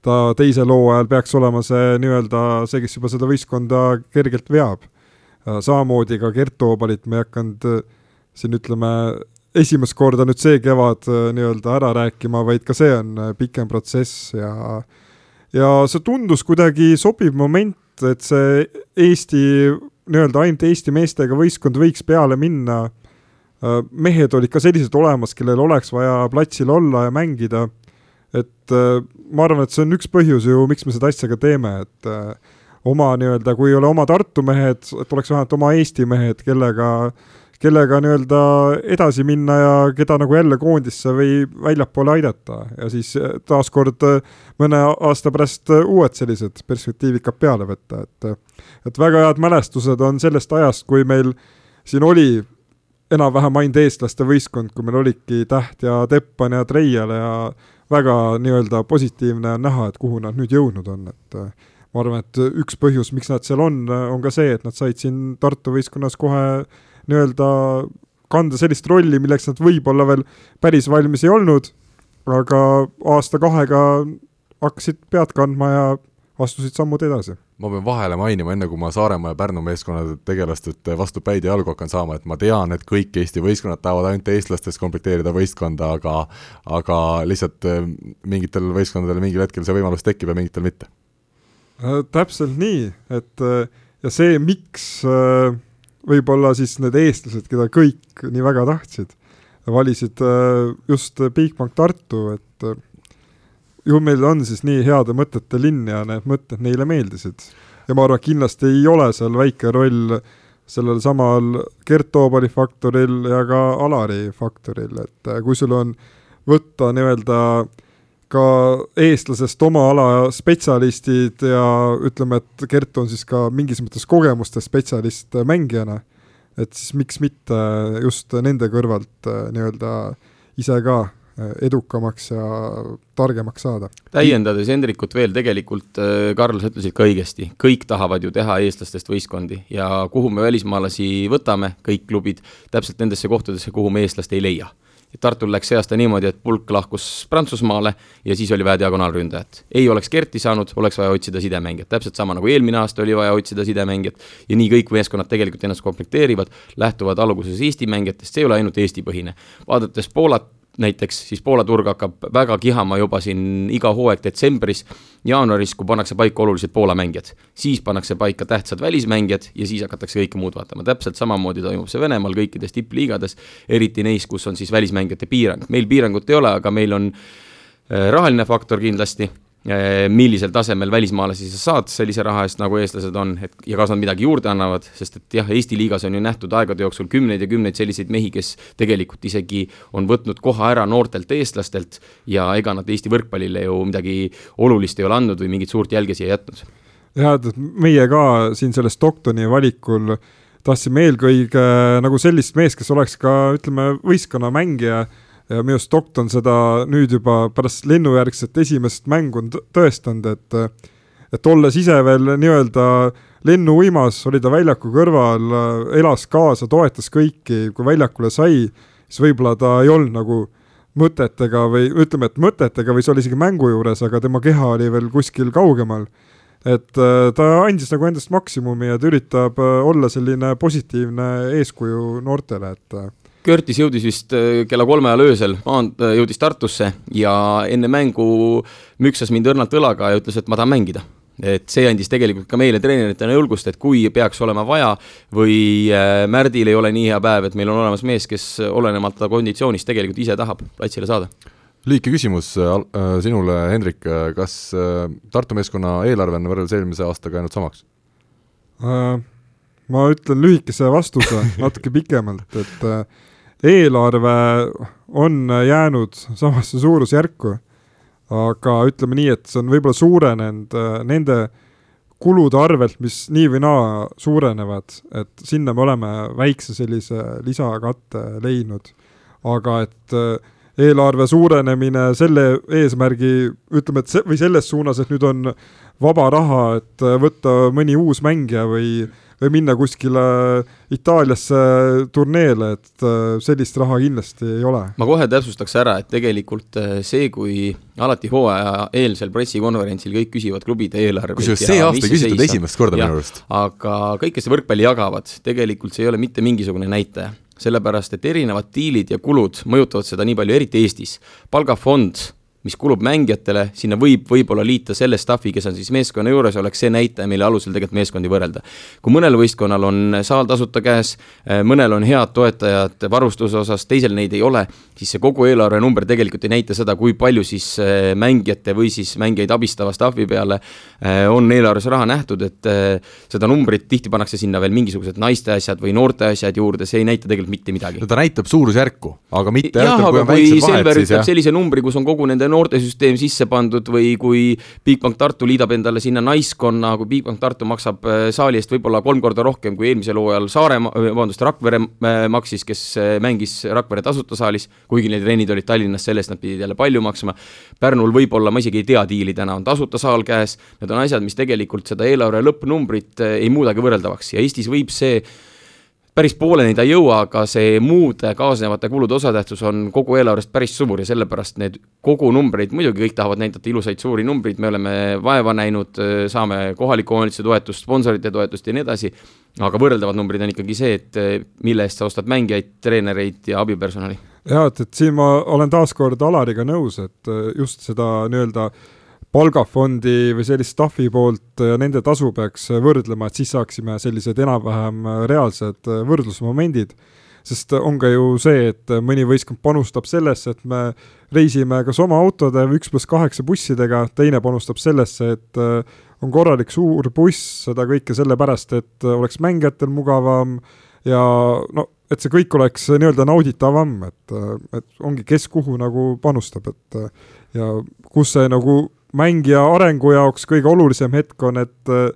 ta teisel hooajal peaks olema see nii-öelda see, kes juba seda võistkonda kergelt veab. samamoodi ka Gert Toobalit me ei hakanud siin ütleme, esimest korda nüüd see kevad äh, nii-öelda ära rääkima, vaid ka see on äh, pikem protsess ja ja see tundus kuidagi sobiv moment, et see Eesti, nii-öelda ainult Eesti meestega võistkond võiks peale minna. Äh, mehed olid ka sellised olemas, kellel oleks vaja platsil olla ja mängida. et ma arvan, et see on üks põhjus ju, miks me seda asja ka teeme, et oma nii-öelda, kui ei ole oma Tartu mehed, et oleks vähemalt oma Eesti mehed, kellega äh, kellega nii-öelda edasi minna ja keda nagu jälle koondisse või väljapoole aidata. Ja siis eh, taaskord eh, mõne aasta pärast eh, uued sellised perspektiivikad peale võtta, et et väga head mälestused on sellest ajast, kui meil siin oli enam-vähem ainult eestlaste võistkond, kui meil olidki Täht ja Teppan ja Treial ja väga nii-öelda positiivne on näha, et kuhu nad nüüd jõudnud on, et ma arvan, et üks põhjus, miks nad seal on, on ka see, et nad said siin Tartu võistkonnas kohe nii-öelda kanda sellist rolli, milleks nad võib-olla veel päris valmis ei olnud, aga aasta-kahega hakkasid pead kandma ja astusid sammud edasi. ma pean vahele mainima, enne kui ma Saaremaa ja Pärnu meeskonna tegelastelt vastu päid ja jalgu hakkan saama, et ma tean, et kõik Eesti võistkonnad tahavad ainult eestlastest komplekteerida võistkonda, aga aga lihtsalt eh, mingitel võistkondadel mingil hetkel see võimalus tekib ja mingitel mitte äh,. täpselt nii, et äh, ja see, miks äh, võib-olla siis need eestlased, keda kõik nii väga tahtsid, valisid äh, just Bigbank Tartu, et äh, ju meil on siis nii heade mõtete linn ja need mõtted neile meeldisid. ja ma arvan, kindlasti ei ole seal väike roll sellel samal Gert Toobali faktoril ja ka Alari faktoril, et äh, kui sul on võtta nii-öelda äh, ka eestlasest oma ala spetsialistid ja ütleme, et Gert on siis ka mingis mõttes kogemuste spetsialist mängijana, et siis miks mitte just nende kõrvalt äh, nii-öelda ise ka äh, edukamaks ja targemaks saada. täiendades Hendrikut veel, tegelikult äh, Karl, sa ütlesid ka õigesti, kõik tahavad ju teha eestlastest võistkondi ja kuhu me välismaalasi võtame, kõik klubid, täpselt nendesse kohtadesse, kuhu me eestlast ei leia Tartul läks see aasta niimoodi, et pulk lahkus Prantsusmaale ja siis oli vaja diagonaalründajat. ei oleks Kerti saanud, oleks vaja otsida sidemängijat, täpselt sama nagu eelmine aasta oli vaja otsida sidemängijat ja nii kõik meeskonnad tegelikult ennast komplekteerivad, lähtuvad alguses Eesti mängijatest, see ei ole ainult Eesti-põhine. vaadates Poolat, näiteks, siis Poola turg hakkab väga kihama juba siin iga hooaeg detsembris, jaanuaris, kui pannakse paika olulised Poola mängijad. siis pannakse paika tähtsad välismängijad ja siis hakatakse kõike muud vaatama, täpselt samamoodi toimub see Venemaal kõikides tippliigades, eriti neis, kus on siis välismängijate piirang, meil piirangut ei ole, aga meil on äh, rahaline faktor kindlasti millisel tasemel välismaalasi sa saad sellise raha eest, nagu eestlased on, et ja kas nad midagi juurde annavad, sest et jah, Eesti liigas on ju nähtud aegade jooksul kümneid ja kümneid selliseid mehi, kes tegelikult isegi on võtnud koha ära noortelt eestlastelt ja ega nad Eesti võrkpallile ju midagi olulist ei ole andnud või mingit suurt jälge siia jätnud. jah, et meie ka siin selle Stocktoni valikul tahtsime eelkõige nagu sellist meest, kes oleks ka ütleme, võistkonna mängija ja minu arust Stockton seda nüüd juba pärast lennujärgset esimest mängu on tõestanud, et et olles ise veel nii-öelda lennuuimas, oli ta väljaku kõrval, elas kaasa, toetas kõiki, kui väljakule sai, siis võib-olla ta ei olnud nagu mõtetega või ütleme, et mõtetega või see oli isegi mängu juures, aga tema keha oli veel kuskil kaugemal. et äh, ta andis nagu endast maksimumi ja ta üritab äh, olla selline positiivne eeskuju noortele, et Körtis jõudis vist äh, kella kolme ajal öösel, maand-, äh, jõudis Tartusse ja enne mängu müksas mind õrnalt õlaga ja ütles, et ma tahan mängida et see andis tegelikult ka meile treeneritena julgust, et kui peaks olema vaja või äh, Märdil ei ole nii hea päev, et meil on olemas mees, kes olenemata konditsioonist tegelikult ise tahab platsile saada. lühike küsimus sinule, Hendrik, kas Tartu meeskonna eelarve on võrreldes eelmise aastaga jäänud samaks ma ütlen lühikese vastuse natuke pikemalt, et eelarve on jäänud samasse suurusjärku, aga ütleme nii, et see on võib-olla suurenenud äh, nende kulude arvelt, mis nii või naa suurenevad, et sinna me oleme väikse sellise lisakatte leidnud. aga et, eelarve suurenemine selle eesmärgi, ütleme, et see või selles suunas, et nüüd on vaba raha, et võtta mõni uus mängija või või minna kuskile Itaaliasse turneele, et äh, sellist raha kindlasti ei ole. ma kohe täpsustaks ära, et tegelikult äh, see, kui alati hooaja eelsel pressikonverentsil kõik küsivad klubide eelarveid kusjuures see aasta küsitud esimest korda minu arust. aga kõik, kes võrkpalli jagavad, tegelikult see ei ole mitte mingisugune näitaja sellepärast et erinevad diilid ja kulud mõjutavad seda nii palju, eriti Eestis. palgafond mis kulub mängijatele, sinna võib võib-olla liita selle staff'i, kes on siis meeskonna juures, oleks see näitaja, mille alusel tegelikult meeskondi võrrelda. kui mõnel võistkonnal on saal tasuta käes, eh, mõnel on head toetajad varustuse osas, teisel neid ei ole, siis see kogu eelarvenumber tegelikult ei näita seda, kui palju siis eh, mängijate või siis mängijaid abistava staff'i peale eh, on eelarves raha nähtud, et seda numbrit tihti pannakse sinna veel mingisugused naiste asjad või noorte asjad juurde, see ei näita tegelikult mitte midagi. no ta näitab suurusjärku, aga mitte jah, aga kui Selver ütleb sellise numbri, kus on kogu nende noortesüsteem sisse pandud või kui Bigbank Tartu liidab endale sinna naiskonna, kui Bigbank Tartu maksab äh, saali eest võib-olla kolm korda rohkem kui eelmisel hooajal Saaremaa, äh, vabandust, Rakvere äh, maksis, kes mängis Rakvere tasuta saalis, kuigi need trennid olid Tallinnas, selle eest nad pidid jälle palju maksma. Pärnul võib-olla, ma isegi ei tea diili täna, on tasuta saal käes, need on asjad, mis tegelikult seda eelarve lõppnumbrit ei muudagi võrreldavaks ja Eestis võib see päris pooleni ta ei jõua, aga see muude kaasnevate kulude osatähtsus on kogu eelarvest päris suur ja sellepärast need kogunumbreid, muidugi kõik tahavad näidata ilusaid suuri numbreid, me oleme vaeva näinud, saame kohaliku omavalitsuse toetust, sponsorite toetust ja nii edasi, aga võrreldavad numbrid on ikkagi see, et mille eest sa ostad mängijaid, treenereid ja abipersonali. jaa, et, et siin ma olen taaskord Alariga nõus, et just seda nii-öelda äh, palgafondi või sellist staff'i poolt ja nende tasu peaks võrdlema, et siis saaksime sellised enam-vähem reaalsed võrdlusmomendid. sest on ka ju see, et mõni võistkond panustab sellesse, et me reisime kas oma autode või üks pluss kaheksa bussidega, teine panustab sellesse, et on korralik suur buss, seda kõike sellepärast, et oleks mängijatel mugavam ja no et see kõik oleks nii-öelda nauditavam, et, et ongi, kes kuhu nagu panustab, et ja kus see nagu mängija arengu jaoks kõige olulisem hetk on, et äh,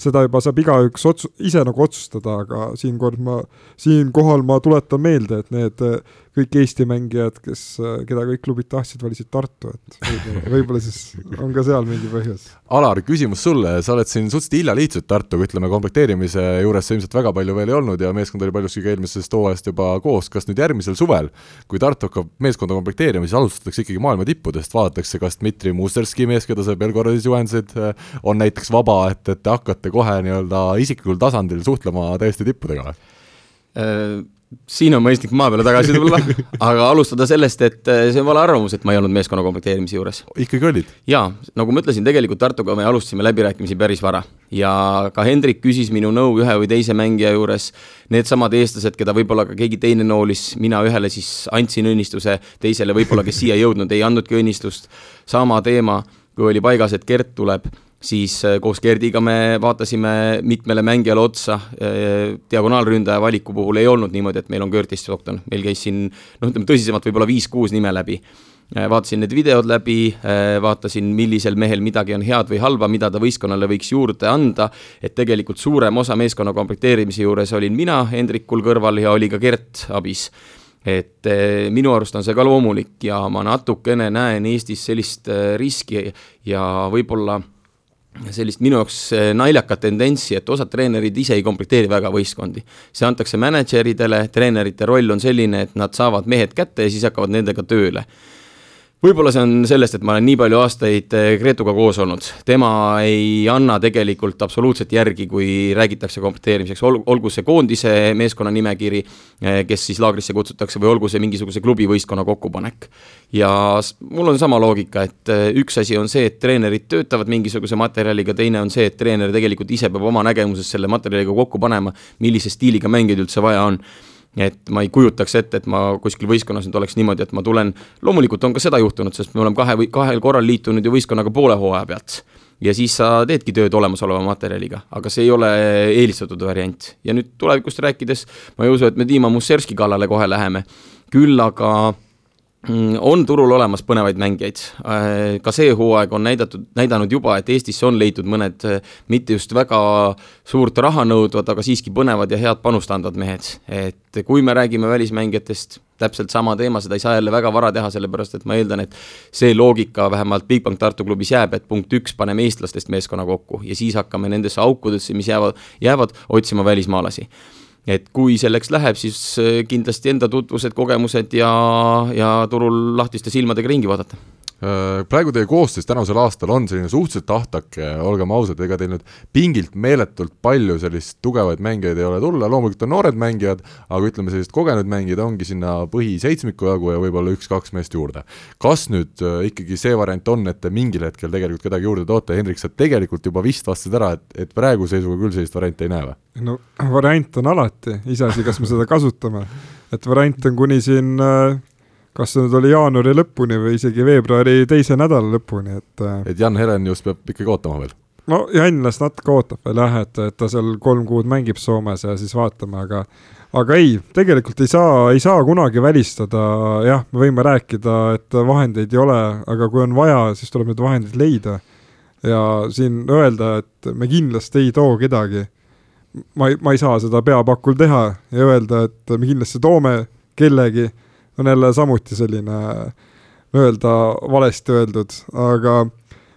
seda juba saab igaüks otsu-, ise nagu otsustada, aga siinkord ma, siinkohal ma tuletan meelde, et need äh, kõik Eesti mängijad, kes, keda kõik klubid tahtsid, valisid Tartu, et võib-olla, võib-olla siis on ka seal mingi põhjus. Alar, küsimus sulle, sa oled siin suhteliselt hilja liitunud Tartuga, ütleme komplekteerimise juures sa ilmselt väga palju veel ei olnud ja meeskond oli paljuski ka eelmisest hooajast juba koos, kas nüüd järgmisel suvel, kui Tartu hakkab meeskonda komplekteerima, siis alustatakse ikkagi maailma tippudest, vaadatakse, kas Dmitri Musterski mees, keda sa Belgorodis juhendasid, on näiteks vaba, et, et te hakkate kohe nii-öelda isiklikul tasandil suhtlema täiesti tippudega või? Siin on mõistlik maa peale tagasi tulla, aga alustada sellest, et äh, see on vale arvamus, et ma ei olnud meeskonna komplekteerimise juures. ikkagi olid? jaa, nagu ma ütlesin, tegelikult Tartuga me alustasime läbirääkimisi päris vara. Ja ka Hendrik küsis minu nõu ühe või teise mängija juures, needsamad eestlased, keda võib-olla ka keegi teine noolis, mina ühele siis andsin õnnistuse, teisele võib-olla, kes siia ei jõudnud, ei andnudki õnnistust, sama teema, kui oli paigas, et Gert tuleb siis äh, koos Gerdiga me vaatasime mitmele mängijale otsa, äh, diagonaalründaja valiku puhul ei olnud niimoodi, et meil on Curtis Stockton, meil käis siin noh, ütleme tõsisemalt võib-olla viis-kuus nime läbi. Äh, vaatasin need videod läbi, vaatasin, millisel mehel midagi on head või halba, mida ta võistkonnale võiks juurde anda, et tegelikult suurem osa meeskonna komplekteerimise juures olin mina Hendrikul kõrval ja oli ka Gert abis. Et minu arust on see ka loomulik ja ma natukene näen Eestis sellist riski ja võib-olla sellist minu jaoks eh, naljakat tendentsi, et osad treenerid ise ei komplekteeri väga võistkondi. see antakse mänedžeridele, treenerite roll on selline, et nad saavad mehed kätte ja siis hakkavad nendega tööle võib-olla see on sellest, et ma olen nii palju aastaid eh, Gretuga koos olnud, tema ei anna tegelikult absoluutselt järgi, kui räägitakse komplekteerimiseks, ol-, olgu see koondise meeskonna nimekiri, eh, kes siis laagrisse kutsutakse, või olgu see mingisuguse klubivõistkonna kokkupanek. ja mul on sama loogika, et eh, üks asi on see, et treenerid töötavad mingisuguse materjaliga, teine on see, et treener tegelikult ise peab oma nägemuses selle materjaliga kokku panema, millise stiiliga mängijaid üldse vaja on et ma ei kujutaks ette, et ma kuskil võistkonnas nüüd oleks niimoodi, et ma tulen, loomulikult on ka seda juhtunud, sest me oleme kahe või kahel korral liitunud ju võistkonnaga poole hooaja pealt. ja siis sa teedki tööd olemasoleva materjaliga, aga see ei ole eelistatud variant. ja nüüd tulevikust rääkides, ma ei usu, et me Dima Musserski kallale kohe läheme, küll aga on turul olemas põnevaid mängijaid, äh, ka see hooaeg on näidatud, näidanud juba, et Eestisse on leitud mõned äh, mitte just väga suurt raha nõudvad, aga siiski põnevad ja head panust andvad mehed. et kui me räägime välismängijatest, täpselt sama teema, seda ei saa jälle väga vara teha, sellepärast et ma eeldan, et see loogika vähemalt Bigbank Tartu klubis jääb, et punkt üks, paneme eestlastest meeskonna kokku ja siis hakkame nendesse aukudesse, mis jäävad, jäävad, otsima välismaalasi et kui selleks läheb, siis äh, kindlasti enda tutvused, kogemused ja, ja turul lahtiste silmadega ringi vaadata Äh, praegu teie koosseis tänavusel aastal on selline suhteliselt ahtake, olgem ausad, ega teil nüüd pingilt meeletult palju sellist tugevaid mängijaid ei ole tulla, loomulikult on noored mängijad, aga ütleme, sellised kogenud mängijad ongi sinna põhiseitsmiku jagu ja võib-olla üks-kaks meest juurde. kas nüüd äh, ikkagi see variant on, et te mingil hetkel tegelikult kedagi juurde toote, Hendrik, sa tegelikult juba vist vastasid ära, et, et praeguse seisuga küll sellist varianti ei näe või? No variant on alati, iseasi, kas me seda kasutame. et variant on kuni siin äh, kas see nüüd oli jaanuari lõpuni või isegi veebruari teise nädala lõpuni, et äh, et Jan Helenius peab ikkagi ootama veel? no Jan las natuke ootab veel jah, et, et ta seal kolm kuud mängib Soomes ja siis vaatame, aga aga ei, tegelikult ei saa, ei saa kunagi välistada, jah, me võime rääkida, et vahendeid ei ole, aga kui on vaja, siis tuleb need vahendid leida. ja siin öelda, et me kindlasti ei too kedagi, ma ei, ma ei saa seda peapakul teha ja öelda, et me kindlasti toome kellegi on jälle samuti selline öelda valesti öeldud, aga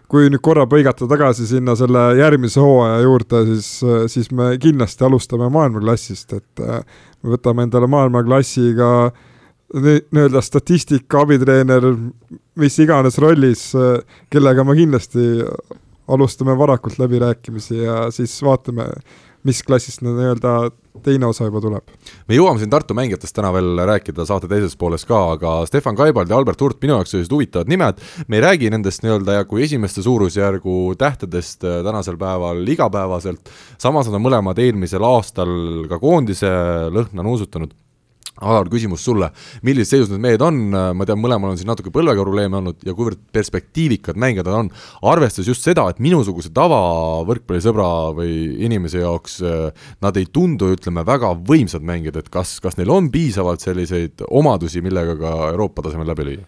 kui nüüd korra põigata tagasi sinna selle järgmise hooaja juurde, siis, siis me kindlasti alustame maailmaklassist, et me võtame endale maailmaklassiga nii-öelda statistika, abitreener, mis iganes rollis, kellega me kindlasti alustame varakult läbirääkimisi ja siis vaatame, mis klassist nii-öelda teine osa juba tuleb. me jõuame siin Tartu mängijatest täna veel rääkida saate teises pooles ka, aga Stefan Kaibald ja Albert Hurt minu jaoks sellised huvitavad nimed, me ei räägi nendest nii-öelda kui esimeste suurusjärgu tähtedest äh, tänasel päeval igapäevaselt, samas nad on mõlemad eelmisel aastal ka koondise lõhna nuusutanud Alar, küsimus sulle, millises seisus need mehed on, ma tean, mõlemal on siin natuke põlvega probleeme olnud ja kuivõrd perspektiivikad mängijad nad on, arvestades just seda, et minusuguse tavavõrkpallisõbra või inimese jaoks eh, nad ei tundu, ütleme, väga võimsad mängijad, et kas, kas neil on piisavalt selliseid omadusi, millega ka Euroopa tasemel läbi lüüa?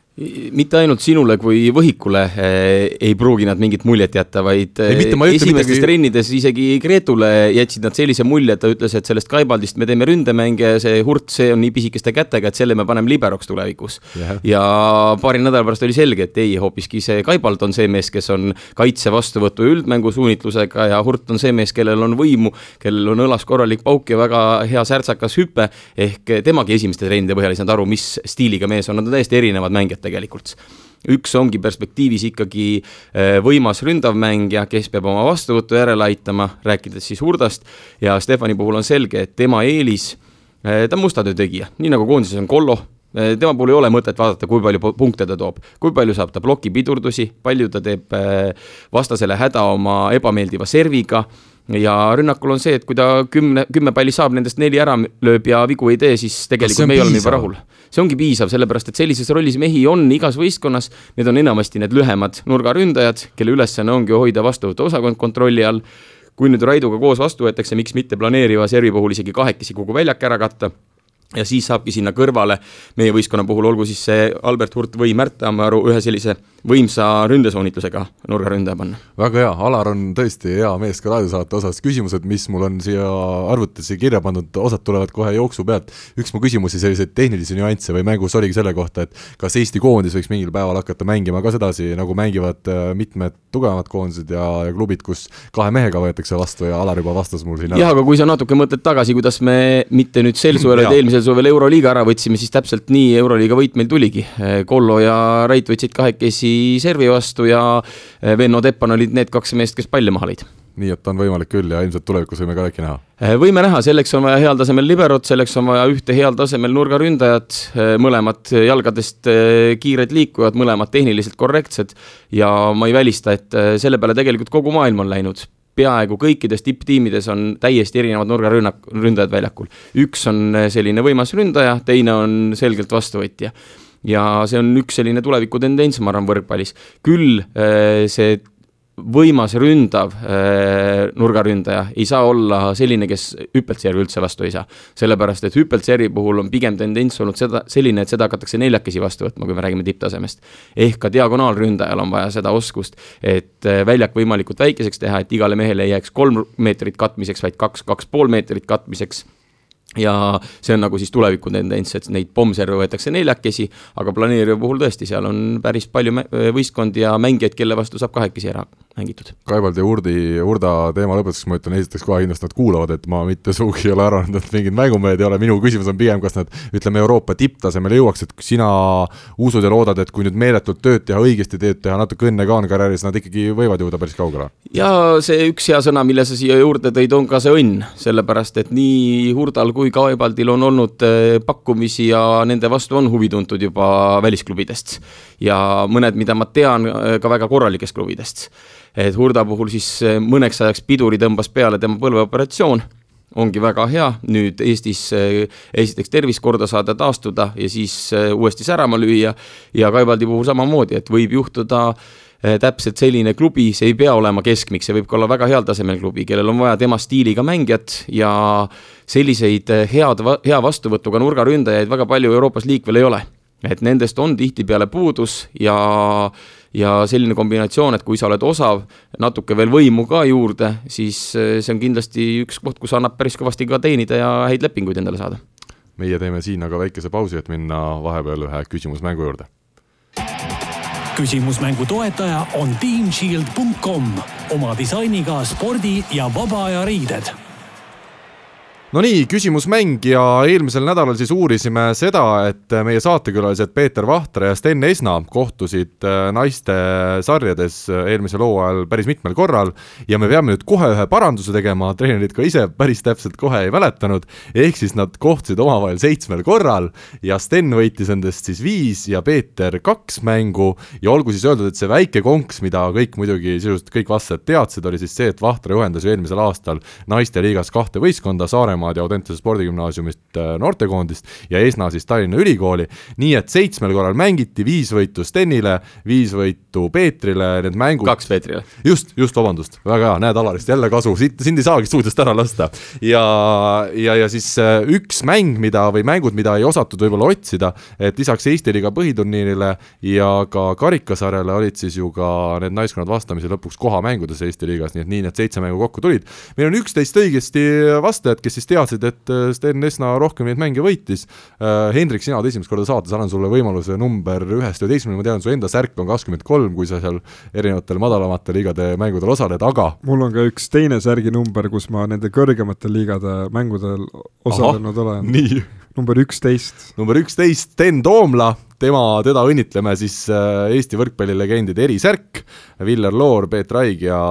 mitte ainult sinule kui võhikule eh, ei pruugi nad mingit muljet jätta, vaid ei, mitte, eh, esimestes midagi... trennides isegi Gretule jätsid nad sellise mulje, et ta ütles, et sellest Kaibaldist me teeme ründemänge, see Hurt, see on nii pisikeste kätega, et selle me paneme liberoks tulevikus. Yeah.. ja paari nädala pärast oli selge, et ei, hoopiski see Kaibald on see mees, kes on kaitse vastuvõtu üldmängu suunitlusega ja Hurt on see mees, kellel on võimu, kellel on õlas korralik pauk ja väga hea särtsakas hüpe, ehk temagi esimeste trennide põhjal ei saanud aru, mis stiiliga mees on, nad on täiesti erinevad mängijad tegelikult. Üks ongi perspektiivis ikkagi äh, võimas ründav mängija, kes peab oma vastuvõttu järele aitama, rääkides siis Hurdast, ja Stefani puhul on selge, et tema eelis, ta on musta töö tegija, nii nagu koondises on Kollo, äh, tema puhul ei ole mõtet vaadata, kui palju punkte ta toob, kui palju saab ta plokipidurdusi, palju ta teeb vastasele häda oma ebameeldiva serviga. Ja rünnakul on see, et kui ta kümne, kümme palli saab, nendest neli ära lööb ja vigu ei tee, siis tegelikult me oleme juba rahul. see ongi piisav, sellepärast et sellises rollis mehi on igas võistkonnas, need on enamasti need lühemad nurgaründajad, kelle ülesanne ongi hoida vastuvõtu osakond kontrolli all. Kui nüüd Raiduga koos vastu võetakse, miks mitte planeeriva servi puhul isegi kahekesi kogu väljak ära katta ja siis saabki sinna kõrvale meie võistkonna puhul, olgu siis see Albert Hurt või Märt Tammearu ühe sellise võimsa ründesoonitlusega nurgaründaja panna. väga hea, Alar on tõesti hea mees ka raadiosaate osas, küsimused, mis mul on siia arvutisse kirja pandud, osad tulevad kohe jooksu pealt. üks mu küsimusi, selliseid tehnilisi nüansse või mängus oligi selle kohta, et kas Eesti koondis võiks mingil päeval hakata mängima ka sedasi, nagu mängivad äh, mitmed tugevamad koondised ja, ja klubid, kus kahe mehega võetakse vastu ja Alar juba vastas mul siin jah, aga kui sa natuke mõtled tagasi, kuidas me mitte nüüd sel suvel, vaid eelmisel suvel Euroliiga ära võtsime, siis täpselt nii Euroliiga võit meil tuligi. Kollo ja Rait võtsid kahekesi servi vastu ja eh, Venno Teppan olid need kaks meest, kes palle maha lõid nii et on võimalik küll ja ilmselt tulevikus võime ka äkki näha? Eh, võime näha, selleks on vaja heal tasemel liberot, selleks on vaja ühte heal tasemel nurgaründajat, eh, mõlemad jalgadest kiired liikujad, mõlemad tehniliselt korrektsed ja ma ei välista, et selle peale tegelikult kogu maailm on läinud peaaegu kõikides tipptiimides on täiesti erinevad nurgarünnak, ründajad väljakul. üks on selline võimas ründaja, teine on selgelt vastuvõtja ja see on üks selline tuleviku tendents, ma arvan, võrkpallis. küll äh, see võimas ründav äh, nurgaründaja ei saa olla selline, kes hüppeltservi üldse vastu ei saa. sellepärast, et hüppeltservi puhul on pigem tendents olnud seda, selline, et seda hakatakse neljakesi vastu võtma, kui me räägime tipptasemest. ehk ka diagonaalründajal on vaja seda oskust, et äh, väljak võimalikult väikeseks teha, et igale mehele ei jääks kolm meetrit katmiseks, vaid kaks, kaks pool meetrit katmiseks ja see on nagu siis tuleviku tendents, et neid pommserve võetakse neljakesi, aga planeeriva puhul tõesti, seal on päris palju võistkondi ja mängijaid, kelle vastu saab kahekesi ära mängitud. Raivald ja Urdi, Urda teema lõpetuseks ma ütlen esiteks kohe kindlasti nad kuulavad, et ma mitte sugugi ei ole arvanud, et mingid mängumehed ei ole, minu küsimus on pigem, kas nad ütleme, Euroopa tipptasemele jõuaks, et sina usud ja loodad, et kui nüüd meeletult tööd teha, õigesti tööd teha, natuke õnne ka on karjääris, nad ikkagi võivad jõuda päris kaugele? ja see üks hea sõna, mille sa siia juurde tõid, on ka see õnn, sellepärast et nii Hurdal kui ka Aibaldil on olnud eh, pakkumisi ja nende vastu on huvi tuntud juba välisklubidest. ja mõned, mida ma tean, eh, ka väga korralikest klubidest et Hurda puhul siis eh, mõneks ajaks piduri tõmbas peale tema põlveoperatsioon, ongi väga hea, nüüd Eestis eh, esiteks tervist korda saada, taastuda ja siis eh, uuesti särama lüüa. Ja Kaivaldi puhul samamoodi, et võib juhtuda täpselt selline klubi, see ei pea olema keskmik, see võib ka olla väga heal tasemel klubi, kellel on vaja tema stiiliga mängijat ja selliseid head, hea vastuvõtuga nurgaründajaid väga palju Euroopas liikvel ei ole. et nendest on tihtipeale puudus ja ja selline kombinatsioon, et kui sa oled osav, natuke veel võimu ka juurde, siis eh, see on kindlasti üks koht, kus annab päris kõvasti ka teenida ja häid lepinguid endale saada. meie teeme siin aga väikese pausi, et minna vahepeal ühe küsimusmängu juurde. küsimusmängu toetaja on teamshield.com oma disainiga spordi ja vaba aja riided no nii, küsimusmäng ja eelmisel nädalal siis uurisime seda, et meie saatekülalised Peeter Vahtre ja Sten Esna kohtusid äh, naiste sarjades äh, eelmisel hooajal päris mitmel korral ja me peame nüüd kohe ühe paranduse tegema, treenerid ka ise päris täpselt kohe ei mäletanud, ehk siis nad kohtusid omavahel seitsmel korral ja Sten võitis endast siis viis ja Peeter kaks mängu ja olgu siis öeldud, et see väike konks, mida kõik muidugi sisuliselt kõik vastajad teadsid, oli siis see, et Vahtre juhendas ju eelmisel aastal naisteliigas kahte võistkonda, Saaremaa Saaremaad ja Audentese spordigümnaasiumist äh, noortekoondist ja Esna siis Tallinna Ülikooli. nii et seitsmel korral mängiti, viis võitu Stenile, viis võitu Peetrile, need mängud. kaks Peetrile. just, just, vabandust, väga hea, näed Alarist jälle kasu, siit, sind ei saagi stuudiost ära lasta. ja, ja, ja siis äh, üks mäng, mida või mängud, mida ei osatud võib-olla otsida, et lisaks Eesti liiga põhiturniirile ja ka karikasarjale olid siis ju ka need naiskonnad vastamisi lõpuks kohamängudes Eesti liigas, nii et nii need seitse mängu kokku tulid. meil on üksteist õigesti vastajat, kes siis teadsid, et äh, Sten Esna rohkem neid mänge võitis. Äh, Hendrik, sina oled esimest korda saates, annan sulle võimaluse number ühest üheteistkümneni, ma tean, su enda särk on kakskümmend kolm, kui sa seal erinevatel madalamate liigade mängudel osaled, aga mul on ka üks teine särginumber, kus ma nende kõrgemate liigade mängudel osalenud Aha, olen. nii number üksteist. number üksteist, Sten Toomla, tema, teda õnnitleme siis äh, Eesti võrkpallilegendide erisärk, Viljar Loor, Peet Raig ja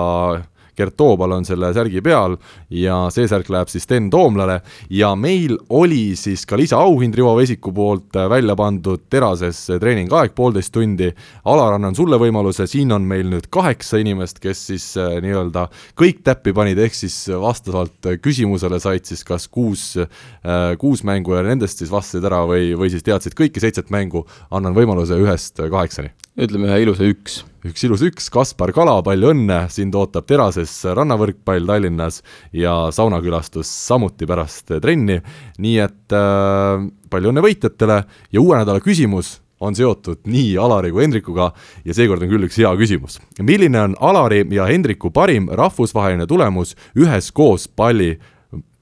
Gert Toobal on selle särgi peal ja see särk läheb siis Sten Toomlale ja meil oli siis ka lisaauhind Rivo Vesiku poolt välja pandud terases treeningaeg poolteist tundi. Alar, annan sulle võimaluse, siin on meil nüüd kaheksa inimest, kes siis äh, nii-öelda kõik täppi panid, ehk siis vastavalt küsimusele said siis kas kuus, äh, kuus mängu ja nendest siis vastasid ära või, või siis teadsid kõiki seitset mängu, annan võimaluse ühest kaheksani. ütleme ühe ilusa üks üks ilus üks, Kaspar Kala, palju õnne, sind ootab terases rannavõrkpall Tallinnas ja saunakülastus samuti pärast trenni, nii et äh, palju õnne võitjatele ja uue nädala küsimus on seotud nii Alari kui Hendrikuga ja seekord on küll üks hea küsimus. milline on Alari ja Hendriku parim rahvusvaheline tulemus üheskoos palli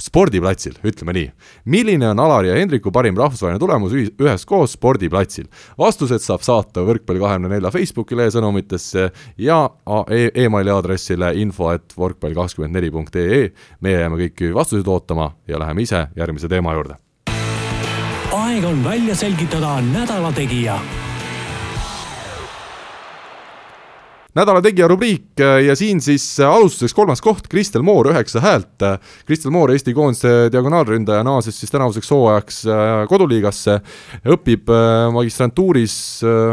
spordiplatsil, ütleme nii. milline on Alari ja Hendriku parim rahvusvaheline tulemus üheskoos spordiplatsil? vastused saab saata Võrkpalli kahekümne nelja Facebooki lehesõnumitesse ja e emaili aadressile info et võrkpall kakskümmend neli punkt ee. meie jääme kõiki vastuseid ootama ja läheme ise järgmise teema juurde. aeg on välja selgitada nädala tegija nädala tegija rubriik äh, ja siin siis äh, alustuseks kolmas koht, Kristel Moor, üheksa häält. Kristel Moor, Eesti koondise diagonaalründaja, naases siis tänavuseks hooajaks äh, koduliigasse, õpib magistrantuuris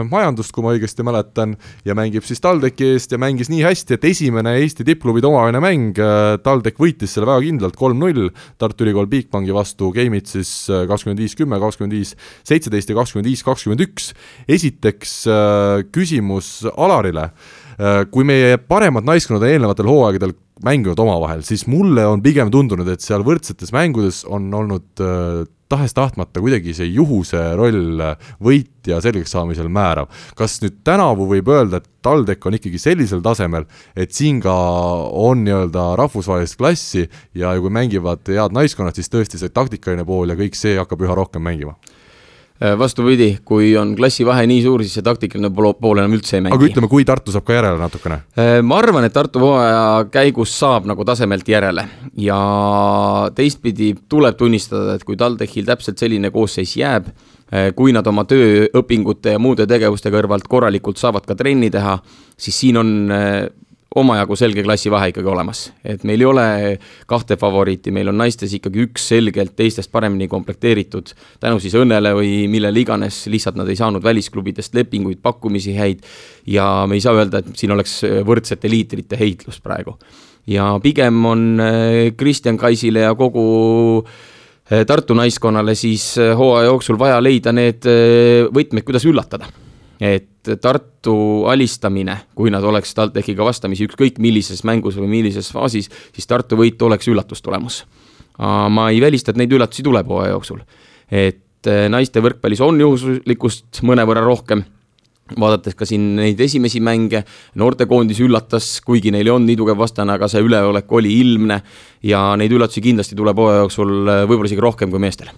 majandust, kui ma õigesti mäletan, ja mängib siis TalTechi eest ja mängis nii hästi, et esimene Eesti tippklubide omavaheline mäng, TalTech võitis selle väga kindlalt kolm-null, Tartu Ülikool Bigbanki vastu, game'id siis kakskümmend viis, kümme, kakskümmend viis, seitseteist ja kakskümmend viis, kakskümmend üks. esiteks küsimus Alarile kui meie paremad naiskonnad on eelnevatel hooaegadel mänginud omavahel, siis mulle on pigem tundunud, et seal võrdsetes mängudes on olnud tahes-tahtmata kuidagi see juhuse roll võitja selgeks saamisel määrav. kas nüüd tänavu võib öelda, et TalTech on ikkagi sellisel tasemel, et siin ka on nii-öelda rahvusvahelist klassi ja kui mängivad head naiskonnad, siis tõesti see taktikaline pool ja kõik see hakkab üha rohkem mängima Äh, vastupidi, kui on klassivahe nii suur, siis see taktikaline pool enam üldse ei mängi. aga ütleme, kui Tartu saab ka järele natukene? Äh, ma arvan, et Tartu hooaja käigus saab nagu tasemelt järele ja teistpidi tuleb tunnistada, et kui TalTechil täpselt selline koosseis jääb, äh, kui nad oma tööõpingute ja muude tegevuste kõrvalt korralikult saavad ka trenni teha, siis siin on omajagu selge klassivahe ikkagi olemas, et meil ei ole kahte favoriiti, meil on naistes ikkagi üks selgelt teistest paremini komplekteeritud, tänu siis õnnele või millele iganes, lihtsalt nad ei saanud välisklubidest lepinguid, pakkumisi häid ja me ei saa öelda, et siin oleks võrdsete liitrite heitlus praegu. ja pigem on äh, Kristjan Kaisile ja kogu äh, Tartu naiskonnale siis äh, hooaja jooksul vaja leida need võtmed, kuidas üllatada et Tartu alistamine, kui nad oleks TalTechiga vastamisi ükskõik millises mängus või millises faasis, siis Tartu võit oleks üllatustulemus. ma ei välista, et neid üllatusi tuleb hooaja jooksul. et eh, naiste võrkpallis on juhuslikkust mõnevõrra rohkem vaadates ka siin neid esimesi mänge, noortekoondis üllatas, kuigi neil ei olnud nii tugev vastane, aga see üleolek oli ilmne ja neid üllatusi kindlasti tuleb hooaja jooksul eh, võib-olla isegi rohkem kui meestel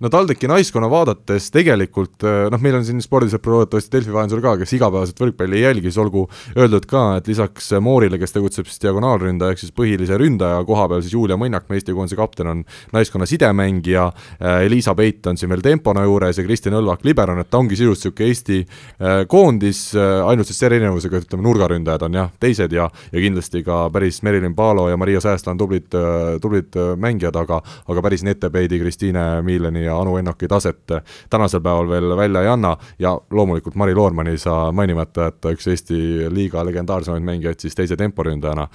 no TalTechi naiskonna vaadates tegelikult eh, noh, meil on siin spordisõpru loodetavasti Delfi vahendusel ka, kes igapäevaselt võrkpalli ei jälgi, siis olgu öeldud ka, et lisaks Moorile, kes tegutseb siis diagonaalründaja ehk siis põhilise ründaja koha peal, siis Julia Mõnnak, Eesti koondise kapten, on naiskonna sidemängija, eh, Elisa Peit on siin veel tempona juures ja Kristjan Õlvak liberon, et ta ongi sisuliselt niisugune Eesti eh, koondis, ainult siis selle erinevusega, et ütleme, nurgaründajad on jah, teised ja ja kindlasti ka päris Merilin Paalo ja Maria Säästla on tublid, tublid mängijad, aga aga päris Nete Peidi, Kristiine Miileni ja Anu Ennoki taset tänasel päeval veel välja ei anna ja loomulikult Mari Loormani ei saa mainimata jätta, üks Eesti liiga legendaarsemaid mängijaid siis teise temporündajana.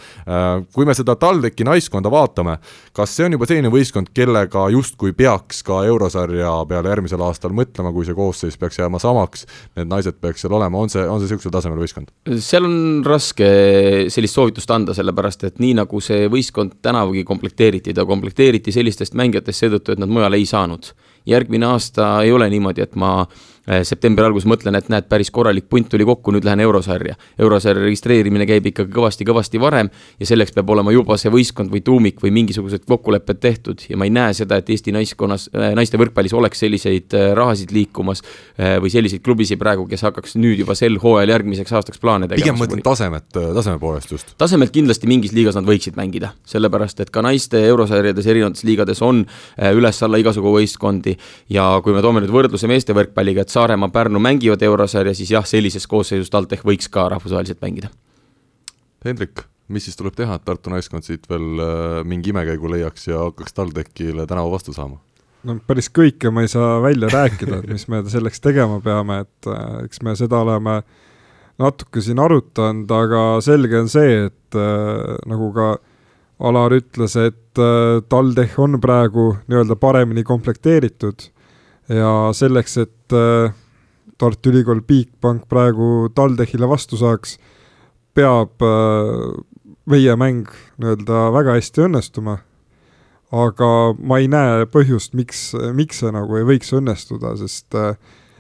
Kui me seda TalTechi naiskonda vaatame, kas see on juba selline võistkond, kellega justkui peaks ka eurosarja peale järgmisel aastal mõtlema, kui see koosseis peaks jääma samaks, need naised peaks seal olema, on see, on see niisugusel tasemel võistkond? seal on raske sellist soovitust anda, sellepärast et nii, nagu see võistkond tänavugi komplekteeriti, ta komplekteeriti sellistest mängijatest seetõttu, et nad mujal ei saanud järgmine aasta ei ole niimoodi, et ma Äh, septembri alguses mõtlen, et näed, päris korralik punt tuli kokku, nüüd lähen eurosarja. eurosarja registreerimine käib ikkagi kõvasti-kõvasti varem ja selleks peab olema juba see võistkond või tuumik või mingisugused kokkulepped tehtud ja ma ei näe seda, et Eesti naiskonnas, äh, naiste võrkpallis oleks selliseid äh, rahasid liikumas või selliseid klubisid praegu, kes hakkaks nüüd juba sel hooajal järgmiseks aastaks plaane tegema. pigem mõtlen tasemet, taseme poolest just. tasemelt kindlasti mingis liigas nad võiksid mängida, sellepärast et ka naiste eurosarjades erinevates liigades on üles-alla igasugu võistkondi ja kui me toome nüüd võrdluse meeste võrkpalliga, et Saaremaa, Pärnu mängivad eurosarja, siis jah, sellises koosseisus TalTech võiks ka rahvusvaheliselt mängida. Hendrik, mis siis tuleb teha, et Tartu naiskond siit veel äh, mingi imekäigu leiaks ja hakkaks TalTechile tänavu vastu saama? no päris kõike ma ei saa välja rääkida, et mis me selleks tegema peame, et äh, eks me seda oleme natuke siin arutanud, aga selge on see, et äh, nagu ka Alar ütles, et äh, TalTech on praegu nii-öelda paremini komplekteeritud ja selleks, et äh, Tartu Ülikool Bigbank praegu TalTechile vastu saaks, peab äh, meie mäng nii-öelda väga hästi õnnestuma. aga ma ei näe põhjust, miks, miks see nagu ei võiks õnnestuda, sest äh,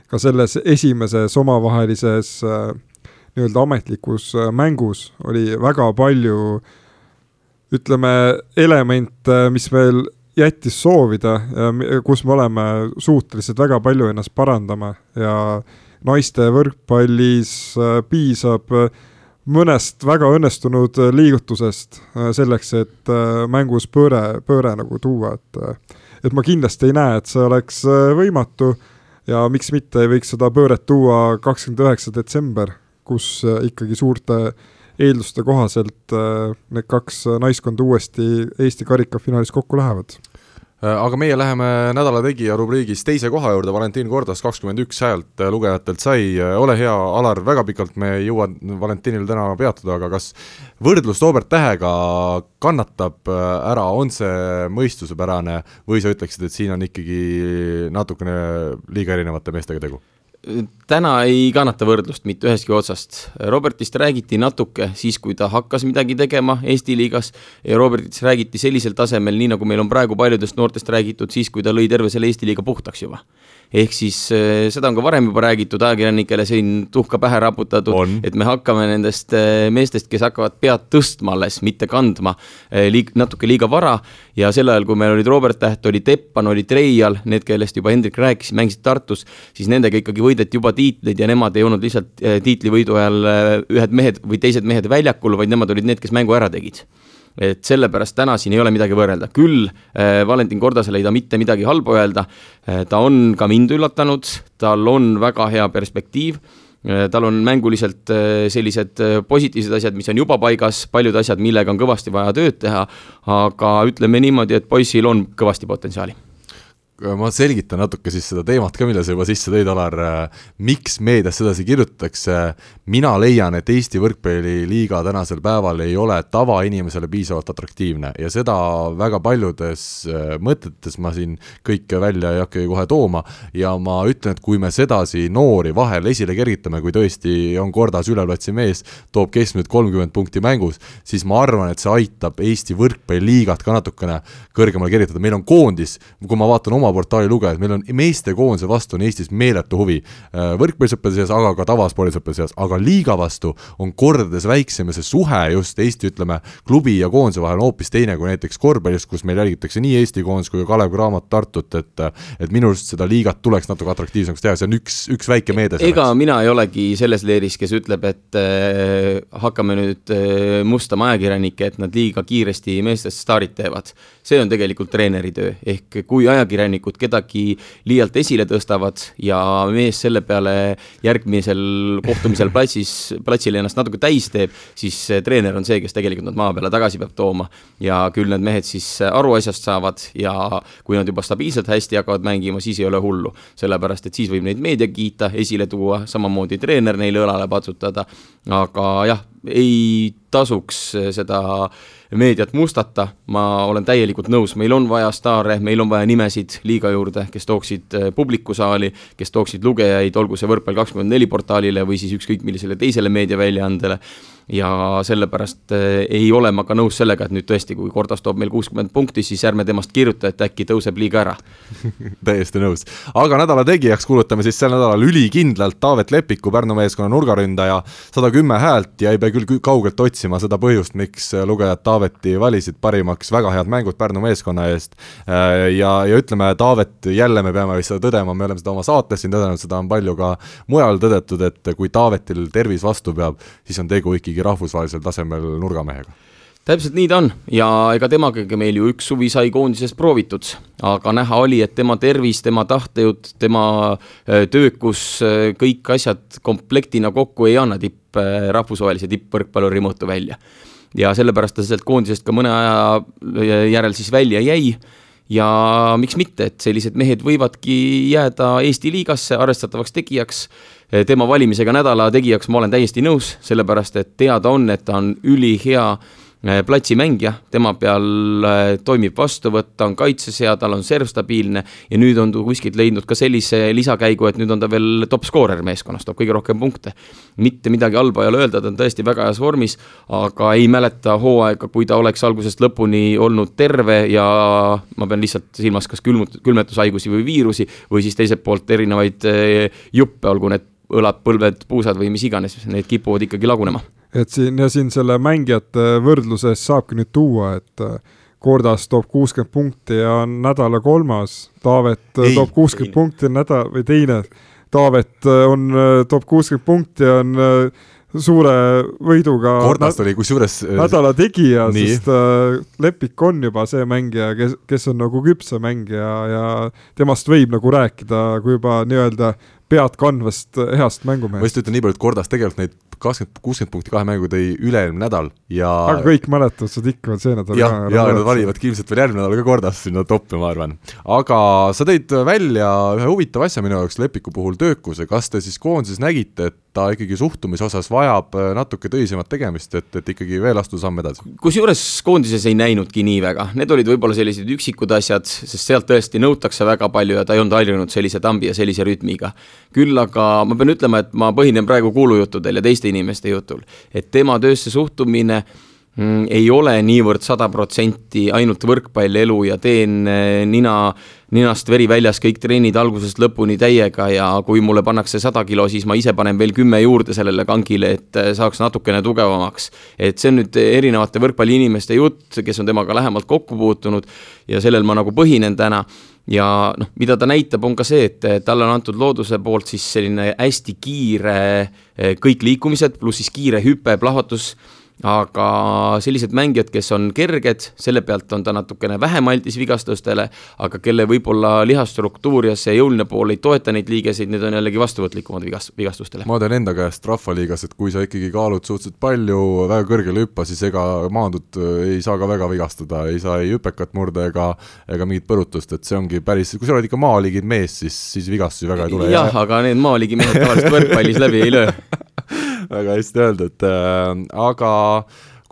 ka selles esimeses omavahelises nii-öelda ametlikus mängus oli väga palju ütleme, elemente, mis veel jättis soovida kus me oleme suutelised väga palju ennast parandama ja naiste võrkpallis äh, piisab äh, mõnest väga õnnestunud äh, liigutusest selleks, et mängus pööre, pööre nagu tuua, et et ma kindlasti ei näe, et see oleks võimatu ja miks mitte ei võiks seda pööret tuua kakskümmend üheksa detsember, kus ikkagi suurte eelduste kohaselt äh, need kaks naiskonda uuesti Eesti karikafinaalis kokku lähevad. Äh, aga meie läheme nädala tegija rubriigis teise koha juurde, Valentin Kordas kakskümmend üks häält äh, lugejatelt sai, ole hea, Alar, väga pikalt me ei jõua Valentinil täna peatuda, aga kas võrdlus Robert Tähega kannatab ära, on see mõistusepärane või sa ütleksid, et siin on ikkagi natukene liiga erinevate meestega tegu? Täna ei kannata võrdlust mitte ühestki otsast. Robertist räägiti natuke siis, kui ta hakkas midagi tegema Eesti liigas ja Robertist räägiti sellisel tasemel, nii nagu meil on praegu paljudest noortest räägitud, siis kui ta lõi terve selle Eesti liiga puhtaks juba ehk siis äh, seda on ka varem juba räägitud ajakirjanikele siin tuhka pähe raputatud, et me hakkame nendest äh, meestest, kes hakkavad pead tõstma alles, mitte kandma, äh, liig-, natuke liiga vara. Ja sel ajal, kui meil olid Robert Täht, oli Teppan, oli Treial, need, kellest juba Hendrik rääkis, mängisid Tartus, siis nendega ikkagi võideti juba tiitleid ja nemad ei olnud lihtsalt tiitlivõidu ajal ühed mehed või teised mehed väljakul, vaid nemad olid need, kes mängu ära tegid et sellepärast täna siin ei ole midagi võrrelda, küll äh, Valentin Kordasele ei ta mitte midagi halba öelda. Äh,, ta on ka mind üllatanud, tal on väga hea perspektiiv. Äh,, tal on mänguliselt äh, sellised äh, positiivsed asjad, mis on juba paigas, paljud asjad, millega on kõvasti vaja tööd teha, aga ütleme niimoodi, et poisil on kõvasti potentsiaali ma selgitan natuke siis seda teemat ka, mille sa juba sisse tõid, Alar, miks meedias sedasi kirjutatakse, mina leian, et Eesti võrkpalliliiga tänasel päeval ei ole tavainimesele piisavalt atraktiivne ja seda väga paljudes äh, mõtetes ma siin kõike välja ei hakkagi kohe tooma. Ja ma ütlen, et kui me sedasi noori vahel esile kergitame, kui tõesti on kordas üleplatsi mees, toob keskmiselt kolmkümmend punkti mängus, siis ma arvan, et see aitab Eesti võrkpalliliigat ka natukene kõrgemale kergitada, meil on koondis, kui ma vaatan oma oma portaali lugejad, meil on meestekoondise vastu on Eestis meeletu huvi äh, võrkpallisõprade seas, aga ka tavaspordisõprade seas, aga liiga vastu on kordades väiksem ja see suhe just Eesti, ütleme, klubi ja koondise vahel on hoopis teine kui näiteks korvpallis, kus meil jälgitakse nii Eesti koondis kui ka Kalev Cramo Tartut, et et minu arust seda liigat tuleks natuke atraktiivsemaks teha, see on üks, üks väike meede selleks. ega mina ei olegi selles leeris, kes ütleb, et äh, hakkame nüüd äh, mustama ajakirjanikke, et nad liiga kiiresti meestest staarid teevad. see on tegelikult treeneri töö, ehk kui ajakirjanik ajakirjanikud kedagi liialt esile tõstavad ja mees selle peale järgmisel kohtumisel platsis, platsil ennast natuke täis teeb, siis treener on see, kes tegelikult nad maa peale tagasi peab tooma. ja küll need mehed siis aru asjast saavad ja kui nad juba stabiilselt hästi hakkavad mängima, siis ei ole hullu. sellepärast, et siis võib neid meedia kiita, esile tuua, samamoodi treener neile õlale patsutada, aga jah, ei tasuks seda meediat mustata, ma olen täielikult nõus, meil on vaja staare, meil on vaja nimesid liiga juurde, kes tooksid äh, publikusaali, kes tooksid lugejaid, olgu see Võrkpall kakskümmend neli portaalile või siis ükskõik millisele teisele meediaväljaandele ja sellepärast eh, ei ole ma ka nõus sellega, et nüüd tõesti, kui Kordas toob meil kuuskümmend punkti, siis ärme temast kirjuta, et äkki tõuseb liiga ära täiesti nõus. aga nädala tegijaks kuulutame siis sel nädalal ülikindlalt Taavet Lepiku, Pärnu meeskonna nurgaründaja, sada kümme häält ja ei pea küll kaugelt otsima seda põhjust, miks lugejad Taaveti valisid parimaks, väga head mängud Pärnu meeskonna eest äh, ja, ja ütleme, Taavet, jälle me peame vist seda tõdema, me oleme seda oma saates siin tõdenud, seda on palju ka mujal tõdetud, et kui Taavetil tervis vastu peab, siis on tegu ikkagi rahvusvahelisel tasemel nurgamehega täpselt nii ta on. Ja ega temagagi meil ju üks suvi sai koondises proovitud, aga näha oli, et tema tervis, tema tahtejutt, tema äh, töökus, äh, kõik asjad komplektina kokku ei anna tipp, äh, rahvusvahelise tippvõrkpalluri mõõtu välja. ja sellepärast ta sealt koondisest ka mõne aja järel siis välja jäi. Ja miks mitte, et sellised mehed võivadki jääda Eesti liigasse arvestatavaks tegijaks tema valimisega nädala tegijaks ma olen täiesti nõus, sellepärast et teada on, et ta on ülihea äh, platsimängija, tema peal äh, toimib vastuvõtt, ta on kaitses hea, tal on serv stabiilne ja nüüd on ta kuskilt leidnud ka sellise lisakäigu, et nüüd on ta veel top skoorer meeskonnas, toob kõige rohkem punkte. mitte midagi halba ei ole öelda, ta on tõesti väga heas vormis, aga ei mäleta hooaega, kui ta oleks algusest lõpuni olnud terve ja ma pean lihtsalt silmas kas külmut-, külmetushaigusi või viirusi või siis teiselt poolt erinevaid juppe, olgu need õlad, põlved, puusad või mis iganes, need kipuvad ikkagi lagunema. et siin ja siin selle mängijate võrdluses saabki nüüd tuua, et äh, Kordas toob kuuskümmend punkti ja on nädala kolmas, Taavet äh, ei, toob kuuskümmend punkti, nädal või teine, Taavet äh, on, toob kuuskümmend punkti ja on suure võiduga Kordast oli kusjuures nädala tegija, sest äh, Lepik on juba see mängija, kes, kes on nagu küpsem mängija ja temast võib nagu rääkida kui juba nii-öelda pead kandvast heast mängumehest. ma just ütlen nii palju, et Kordas tegelikult neid kakskümmend, kuuskümmend punkti kahe mänguga tõi üle-eelmine nädal ja aga kõik mäletavad seda ikka veel see nädal ja, ja nad valivadki ilmselt veel järgmine nädal ka Kordas sinna toppi, ma arvan. aga sa tõid välja ühe huvitava asja minu jaoks Lepiku puhul, töökuse, kas te siis koondises nägite, et ta ikkagi suhtumise osas vajab äh, natuke tõsisemat tegemist, et, et ikkagi veel astuda samm edasi? kusjuures koondises ei näinudki nii väga, need olid võib-olla sellised üksikud asjad, sest sealt tõesti nõutakse väga palju ja ta ei olnud harjunud sellise tambi ja sellise rütmiga. küll aga ma pean ütlema, et ma põhinen praegu kuulujuttudel ja teiste inimeste jutul, et tema töösse suhtumine ei ole niivõrd sada protsenti ainult võrkpallielu ja teen eh, nina, ninast veri väljas kõik trennid algusest lõpuni täiega ja kui mulle pannakse sada kilo, siis ma ise panen veel kümme juurde sellele kangile, et eh, saaks natukene tugevamaks. et see on nüüd erinevate võrkpalliinimeste jutt, kes on temaga lähemalt kokku puutunud ja sellel ma nagu põhinen täna ja noh, mida ta näitab, on ka see, et talle on antud looduse poolt siis selline hästi kiire eh, kõik liikumised, pluss siis kiire hüpe, plahvatus aga sellised mängijad, kes on kerged, selle pealt on ta natukene vähem aldis vigastustele, aga kelle võib-olla lihasstruktuur ja see jõuline pool ei toeta neid liigeseid, need on jällegi vastuvõtlikumad vigast-, vigastustele. ma tean enda käest Rahvaliigas, et kui sa ikkagi kaalud suhteliselt palju, väga kõrgele hüppa, siis ega maandud ei saa ka väga vigastada, ei saa ei hüpekat murda ega ega mingit põrutust, et see ongi päris, kui sa oled ikka maaliigi mees, siis, siis vigastusi väga ei tule. jah ja..., aga need maaliigi mehed tavaliselt võrkpallis läbi ei löö väga hästi öeldud äh,, aga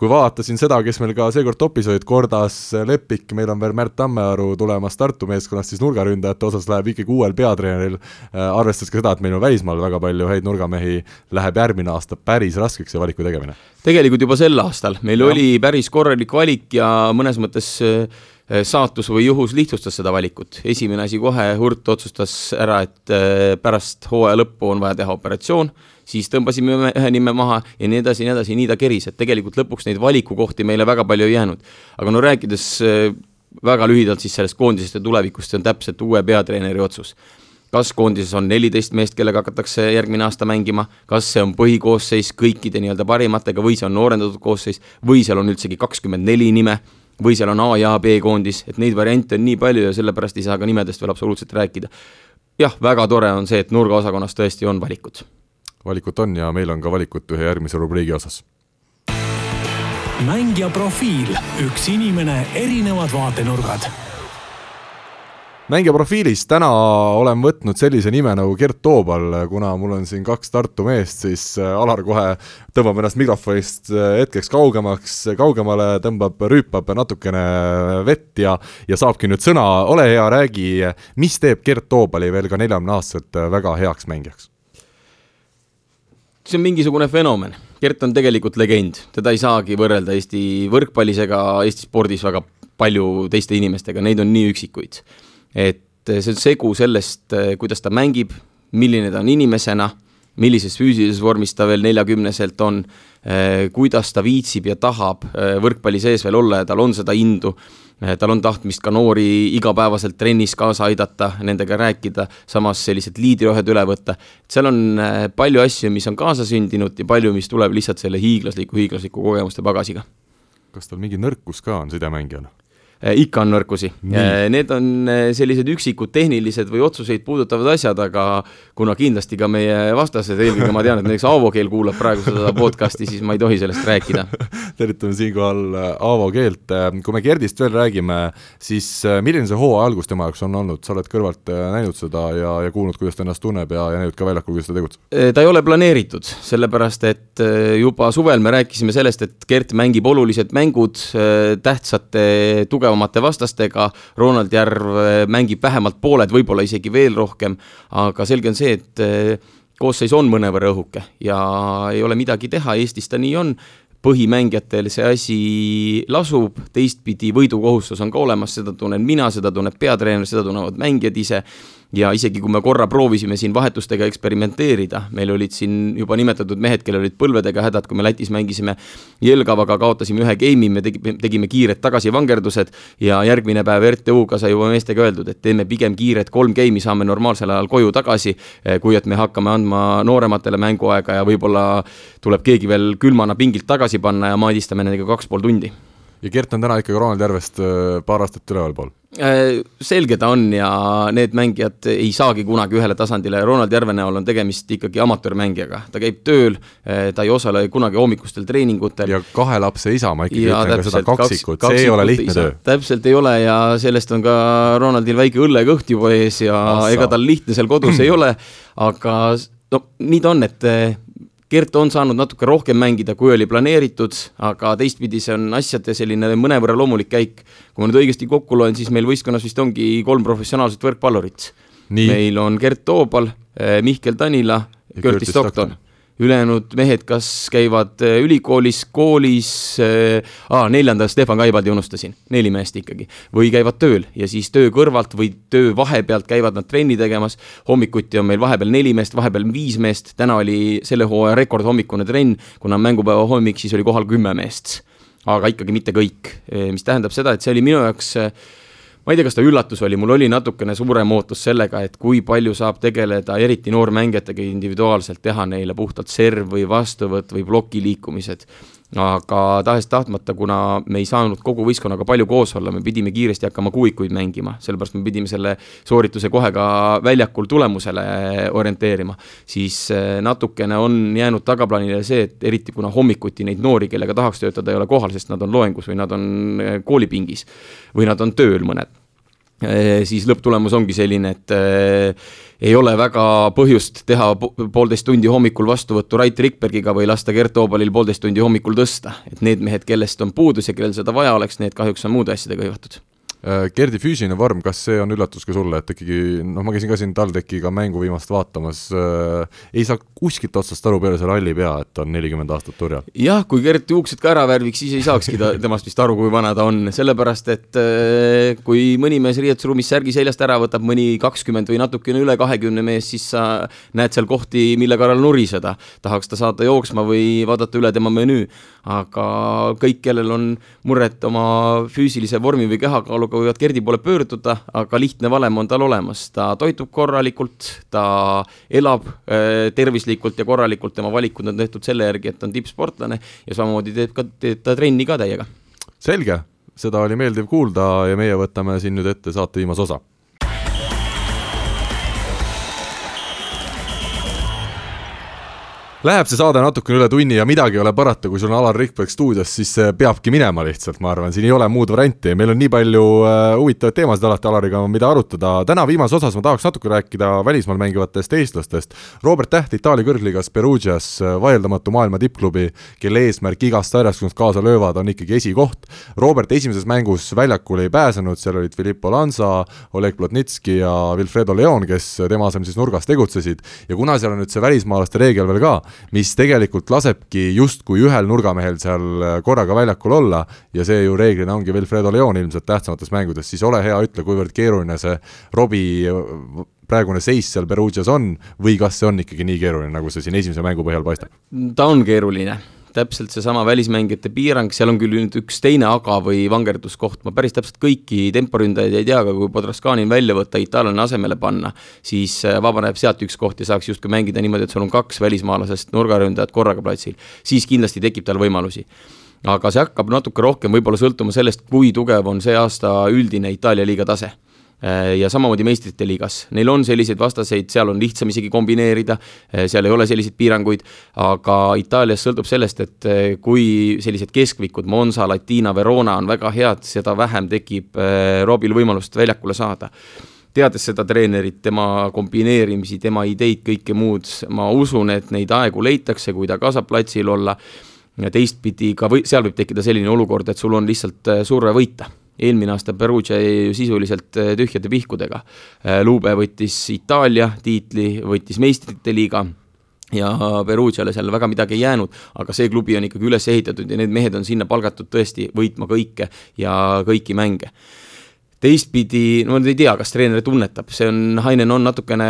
kui vaadata siin seda, kes meil ka seekord topis olid, Kordas, Lepik, meil on veel Märt Tammearu tulemas Tartu meeskonnast, siis nurgaründajate osas läheb ikkagi uuel peatreeneril äh,, arvestades ka seda, et meil on välismaal väga palju häid nurgamehi, läheb järgmine aasta päris raskeks see valiku tegemine. tegelikult juba sel aastal, meil ja. oli päris korralik valik ja mõnes mõttes äh, saatus või juhus lihtsustas seda valikut. esimene asi kohe, Hurt otsustas ära, et pärast hooaja lõppu on vaja teha operatsioon siis tõmbasime ühe nime maha ja nii edasi ja nii edasi, nii ta keris, et tegelikult lõpuks neid valikukohti meile väga palju ei jäänud. aga no rääkides äh, väga lühidalt siis sellest koondisest ja tulevikust, see on täpselt uue peatreeneri otsus. Kas koondises on neliteist meest, kellega hakatakse järgmine aasta mängima, kas see on põhikoosseis kõikide nii-öelda parimatega või see on noorendatud koosseis? Või seal on üldsegi kakskümmend neli nime? Või seal on A ja B koondis, et neid variante on nii palju ja sellepärast ei saa ka nimedest veel absoluutselt rääkida. jah, väga tore on see, et nurgaosakonnas tõesti on valikud valikut on ja meil on ka valikut ühe järgmise rubriigi osas. mängija profiil, üks inimene, erinevad vaatenurgad mängija profiilis täna olen võtnud sellise nime nagu Gert Toobal, kuna mul on siin kaks Tartu meest, siis äh, Alar kohe tõmbab ennast mikrofonist äh, hetkeks kaugemaks, kaugemale, tõmbab, rüüpab natukene vett ja, ja saabki nüüd sõna, ole hea, räägi, mis teeb Gert Toobali veel ka neljakümneaastaselt väga heaks mängijaks? See on mingisugune fenomen, Gert on tegelikult legend, teda ei saagi võrrelda Eesti võrkpallis ega Eesti spordis väga palju teiste inimestega, neid on nii üksikuid. et see on segu sellest, kuidas ta mängib, milline ta on inimesena, millises füüsilises vormis ta veel neljakümneselt on, kuidas ta viitsib ja tahab võrkpalli sees veel olla ja tal on seda indu. Eh, tal on tahtmist ka noori igapäevaselt trennis kaasa aidata, nendega rääkida, samas sellised liidrirohed üle võtta. seal on eh, palju asju, mis on kaasasündinud ja palju, mis tuleb lihtsalt selle hiiglasliku, hiiglasliku kogemuste pagasiga. kas tal mingi nõrkus ka on sidemängijana? Äh, ikka on nõrkusi. Äh, need on äh, sellised üksikud tehnilised või otsuseid puudutavad asjad, aga kuna kindlasti ka meie vastased, eelkõige ma tean, et näiteks Aavo Keel kuulab praegu seda podcast'i, siis ma ei tohi sellest rääkida. tervitame siinkohal Aavo Keelt. kui me Gerdist veel räägime, siis milline see hooaja algus tema jaoks on olnud, sa oled kõrvalt näinud seda ja, ja kuulnud, kuidas ta ennast tunneb ja, ja näinud ka väljakul, kuidas ta tegutseb? ta ei ole planeeritud, sellepärast et juba suvel me rääkisime sellest, et Gert mängib olulised mängud tähtsate tugevate tugevamate vastastega, Ronald Järv eh, mängib vähemalt pooled, võib-olla isegi veel rohkem, aga selge on see, et eh, koosseis on mõnevõrra õhuke ja ei ole midagi teha, Eestis ta nii on, põhimängijatel see asi lasub, teistpidi võidukohustus on ka olemas, seda tunnen mina, seda tunneb peatreener, seda tunnevad mängijad ise ja isegi kui me korra proovisime siin vahetustega eksperimenteerida, meil olid siin juba nimetatud mehed, kellel olid põlvedega hädad, kui me Lätis mängisime Jelgavaga, kaotasime ühe game'i, me tegime, tegime kiired tagasivangerdused ja järgmine päev RTU-ga sai juba meestega öeldud, et teeme pigem kiired kolm game'i, saame normaalsel ajal koju tagasi, eh, kui et me hakkame andma noorematele mänguaega ja võib-olla tuleb keegi veel külmana pingilt tagasi panna ja maadistame nendega kaks pool tundi ja Gert on täna ikkagi Ronald Järvest äh, paar aastat ülevalpool? Äh, selge ta on ja need mängijad ei saagi kunagi ühele tasandile, Ronald Järve näol on tegemist ikkagi amatöörmängijaga, ta käib tööl, äh, ta ei osale kunagi hommikustel treeningutel. ja kahe lapse isa, ma ikkagi ja, ütlen ka seda kaksikut, kaks, see ei ole lihtne isa. töö. täpselt ei ole ja sellest on ka Ronaldil väike õllekõht juba ees ja Assa. ega tal lihtne seal kodus ei ole, aga no nii ta on, et Gert on saanud natuke rohkem mängida, kui oli planeeritud, aga teistpidi see on asjade selline mõnevõrra loomulik käik. kui ma nüüd õigesti kokku loen, siis meil võistkonnas vist ongi kolm professionaalset võrkpallurit. meil on Gert Toobal, Mihkel Tanila, Curtis Stockton ülejäänud mehed kas käivad äh, ülikoolis, koolis äh,, neljanda Stefan Kaibaldi unustasin, neli meest ikkagi, või käivad tööl ja siis töö kõrvalt või töö vahepealt käivad nad trenni tegemas. hommikuti on meil vahepeal neli meest, vahepeal viis meest, täna oli selle hooaja rekordhommikune trenn, kuna mängupäeva hommik, siis oli kohal kümme meest. aga ikkagi mitte kõik, mis tähendab seda, et see oli minu jaoks äh, ma ei tea, kas ta üllatus oli, mul oli natukene suurem ootus sellega, et kui palju saab tegeleda eriti noormängijatega individuaalselt, teha neile puhtalt serv või vastuvõtt või ploki liikumised aga tahes-tahtmata, kuna me ei saanud kogu võistkonnaga palju koos olla, me pidime kiiresti hakkama kuuikuid mängima, sellepärast me pidime selle soorituse kohe ka väljakul tulemusele orienteerima. siis eh, natukene on jäänud tagaplaanile see, et eriti kuna hommikuti neid noori, kellega tahaks töötada, ei ole kohal, sest nad on loengus või nad on eh, koolipingis või nad on tööl mõned siis lõpptulemus ongi selline, et ei ole väga põhjust teha poolteist tundi hommikul vastuvõttu Rait Rikbergiga või lasta Gert Oobalil poolteist tundi hommikul tõsta. et need mehed, kellest on puudus ja kellel seda vaja oleks, need kahjuks on muude asjadega hõivatud Äh, Gerdi füüsiline vorm, kas see on üllatus ka sulle, et ikkagi noh, ma käisin ka siin TalTechiga mängu viimast vaatamas äh,, ei saa kuskilt otsast aru peale see ralli pea, et ta on nelikümmend aastat turjal. jah, kui Gert juuksed ka ära värviks, siis ei saakski ta temast vist aru, kui vana ta on, sellepärast et äh, kui mõni mees riietusruumis särgi seljast ära võtab, mõni kakskümmend või natukene üle kahekümne mees, siis sa näed seal kohti, mille korral nuriseda. tahaks ta saata jooksma või vaadata üle tema menüü, aga kõik, kellel on muret oma füüsilise vormi või kehakaaluga, aga võivad Gerdi poole pöörduda, aga lihtne valem on tal olemas, ta toitub korralikult, ta elab äh, tervislikult ja korralikult, tema valikud on tehtud selle järgi, et ta on tippsportlane ja samamoodi teeb ka, teeb ta trenni ka täiega. selge, seda oli meeldiv kuulda ja meie võtame siin nüüd ette saate viimase osa Läheb see saade natukene üle tunni ja midagi ei ole parata, kui sul on Alar Rikberg stuudios, siis peabki minema lihtsalt, ma arvan, siin ei ole muud varianti meil on nii palju äh, huvitavaid teemasid alati Alariga, mida arutada. täna viimases osas ma tahaks natuke rääkida välismaal mängivatest eestlastest. Robert Täht Itaalia kõrgliigas Perugias, äh, vaieldamatu maailma tippklubi, kelle eesmärk igast sarjast, kus nad kaasa löövad, on ikkagi esikoht. Robert esimeses mängus väljakule ei pääsenud, seal olid Filippo Lanza, Oleg Plotnitski ja Wilfredo Leon, kes tema asemel siis nurgas tegutsesid ja kuna seal on nüüd see välismaalaste reegel veel ka, mis tegelikult lasebki justkui ühel nurgamehel seal äh, korraga väljakul olla ja see ju reeglina ongi Wilfredo Leon ilmselt tähtsamates mängudes, siis ole hea, ütle, kuivõrd keeruline see Robbie äh, praegune seis seal Perugias on või kas see on ikkagi nii keeruline, nagu see siin esimese mängu põhjal paistab? ta on keeruline täpselt seesama välismängijate piirang, seal on küll nüüd üks teine aga või vangerduskoht, ma päris täpselt kõiki temporündajaid ei tea, aga kui Podraskanin välja võtta, itaallane asemele panna, siis äh, vabaneb sealt üks koht ja saaks justkui mängida niimoodi, et sul on kaks välismaalasest nurgaründajat korraga platsil, siis kindlasti tekib tal võimalusi. Aga see hakkab natuke rohkem võib-olla sõltuma sellest, kui tugev on see aasta üldine Itaalia liiga tase ja samamoodi meistrite liigas, neil on selliseid vastaseid, seal on lihtsam isegi kombineerida, äh, seal ei ole selliseid piiranguid, aga Itaalias sõltub sellest, et äh, kui sellised keskvikud, Monza, Latina, Verona on väga head, seda vähem tekib Robil võimalust väljakule saada. Teades seda treenerit, tema kombineerimisi, tema ideid, kõike muud, ma usun, et neid aegu leitakse, kui ta ka saab platsil olla. ja teistpidi ka või seal võib tekkida selline olukord, et sul on lihtsalt surve võita eelmine aasta Perugia jäi ju sisuliselt äh, tühjade pihkudega. Äh, Lube võttis Itaalia tiitli, võttis meistrite liiga ja Perugiale seal väga midagi ei jäänud, aga see klubi on ikkagi üles ehitatud ja need mehed on sinna palgatud tõesti võitma kõike ja kõiki mänge teistpidi, no ma nüüd ei tea, kas treener tunnetab, see on, Hainen on natukene,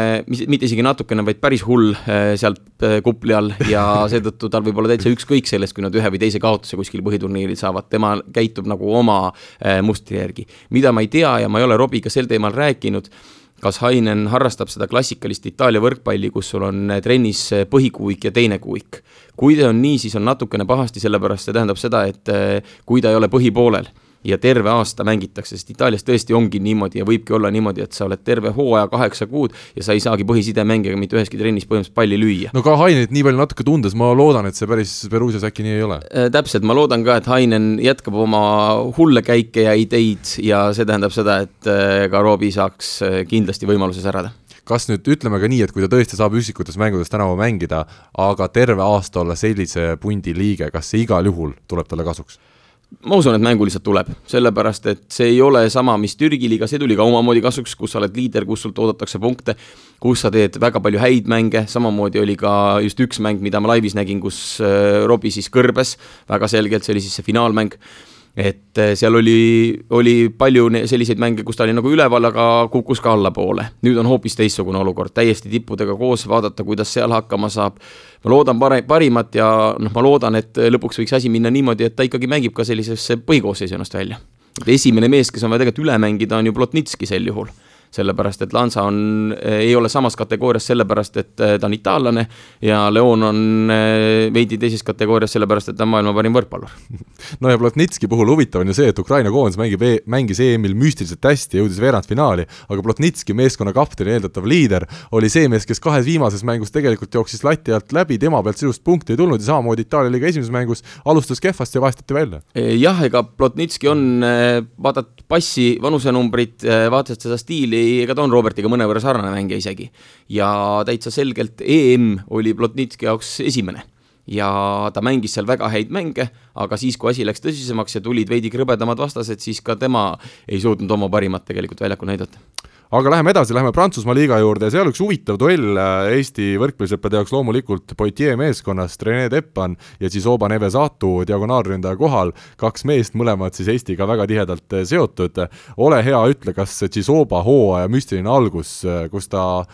mitte isegi natukene, vaid päris hull äh, sealt äh, kupli all ja seetõttu tal võib olla täitsa ükskõik sellest, kui nad ühe või teise kaotuse kuskil põhiturniiril saavad, tema käitub nagu oma äh, mustri järgi. mida ma ei tea ja ma ei ole Robiga sel teemal rääkinud, kas Hainen harrastab seda klassikalist Itaalia võrkpalli, kus sul on trennis põhikuuik ja teine kuuik. kui see on nii, siis on natukene pahasti, sellepärast see tähendab seda, et kui ta ei ole põhipoolel ja terve aasta mängitakse, sest Itaalias tõesti ongi niimoodi ja võibki olla niimoodi, et sa oled terve hooaja kaheksa kuud ja sa ei saagi põhisidemängija mitte üheski trennis põhimõtteliselt palli lüüa. no ka Hainenit nii palju natuke tundes, ma loodan, et see päris Peruusias äkki nii ei ole äh,. täpselt, ma loodan ka, et Hainen jätkab oma hulle käike ja ideid ja see tähendab seda, et äh, ka Robbie saaks äh, kindlasti võimaluse särada kas nüüd ütleme ka nii, et kui ta tõesti saab üksikutes mängudes tänavu mängida, aga terve aasta olla sellise pundi liige, kas see igal juhul tuleb talle kasuks? Ma usun, et mängu lihtsalt tuleb, sellepärast et see ei ole sama, mis Türgi liiga, see tuli ka omamoodi kasuks, kus sa oled liider, kus sult oodatakse punkte, kus sa teed väga palju häid mänge, samamoodi oli ka just üks mäng, mida ma laivis nägin, kus äh, Robbie siis kõrbes väga selgelt, see oli siis see finaalmäng et äh, seal oli, oli palju selliseid mänge, kus ta oli nagu üleval, aga kukkus ka allapoole. nüüd on hoopis teistsugune olukord, täiesti tippudega koos, vaadata, kuidas seal hakkama saab. ma loodan pare-, parimat ja noh, ma loodan, et lõpuks võiks asi minna niimoodi, et ta ikkagi mängib ka sellisesse põhikoosseisu ennast välja. esimene mees, kes on vaja tegelikult üle mängida, on ju Plotnitski sel juhul sellepärast et Lanza on, ei ole samas kategoorias sellepärast, et äh, ta on itaallane ja Leon on äh, veidi teises kategoorias sellepärast, et ta on maailma parim võrkpallur. no ja Plotnitski puhul huvitav on ju see, et Ukraina koondis mängib e, mängis EM-il müstiliselt hästi, jõudis veerandfinaali, aga Plotnitski, meeskonna kapteni eeldatav liider, oli see mees, kes kahes viimases mängus tegelikult jooksis lati alt läbi, tema pealt sisust punkti ei tulnud ja samamoodi Itaalia liiga esimeses mängus alustas kehvasti ja vahestati välja. jah, ega Plotnitski on, vaatad passi, vanusenumbrit, vaatad seda stiili, ega ta on Robertiga mõnevõrra sarnane mängija isegi. ja täitsa selgelt EM oli Plotnitski jaoks esimene ja ta mängis seal väga häid mänge, aga siis, kui asi läks tõsisemaks ja tulid veidi krõbedamad vastased, siis ka tema ei suutnud oma parimat tegelikult väljakul näidata aga läheme edasi, läheme Prantsusmaa liiga juurde ja seal üks huvitav duell äh, Eesti võrkpallisõprade jaoks loomulikult Poitier meeskonnast, Rene Teppan ja siis Oba Nevesatu diagonaalründaja kohal, kaks meest, mõlemad siis Eestiga väga tihedalt äh, seotud. ole hea, ütle, kas Tšisoba hooaja müstiline algus, äh, kus ta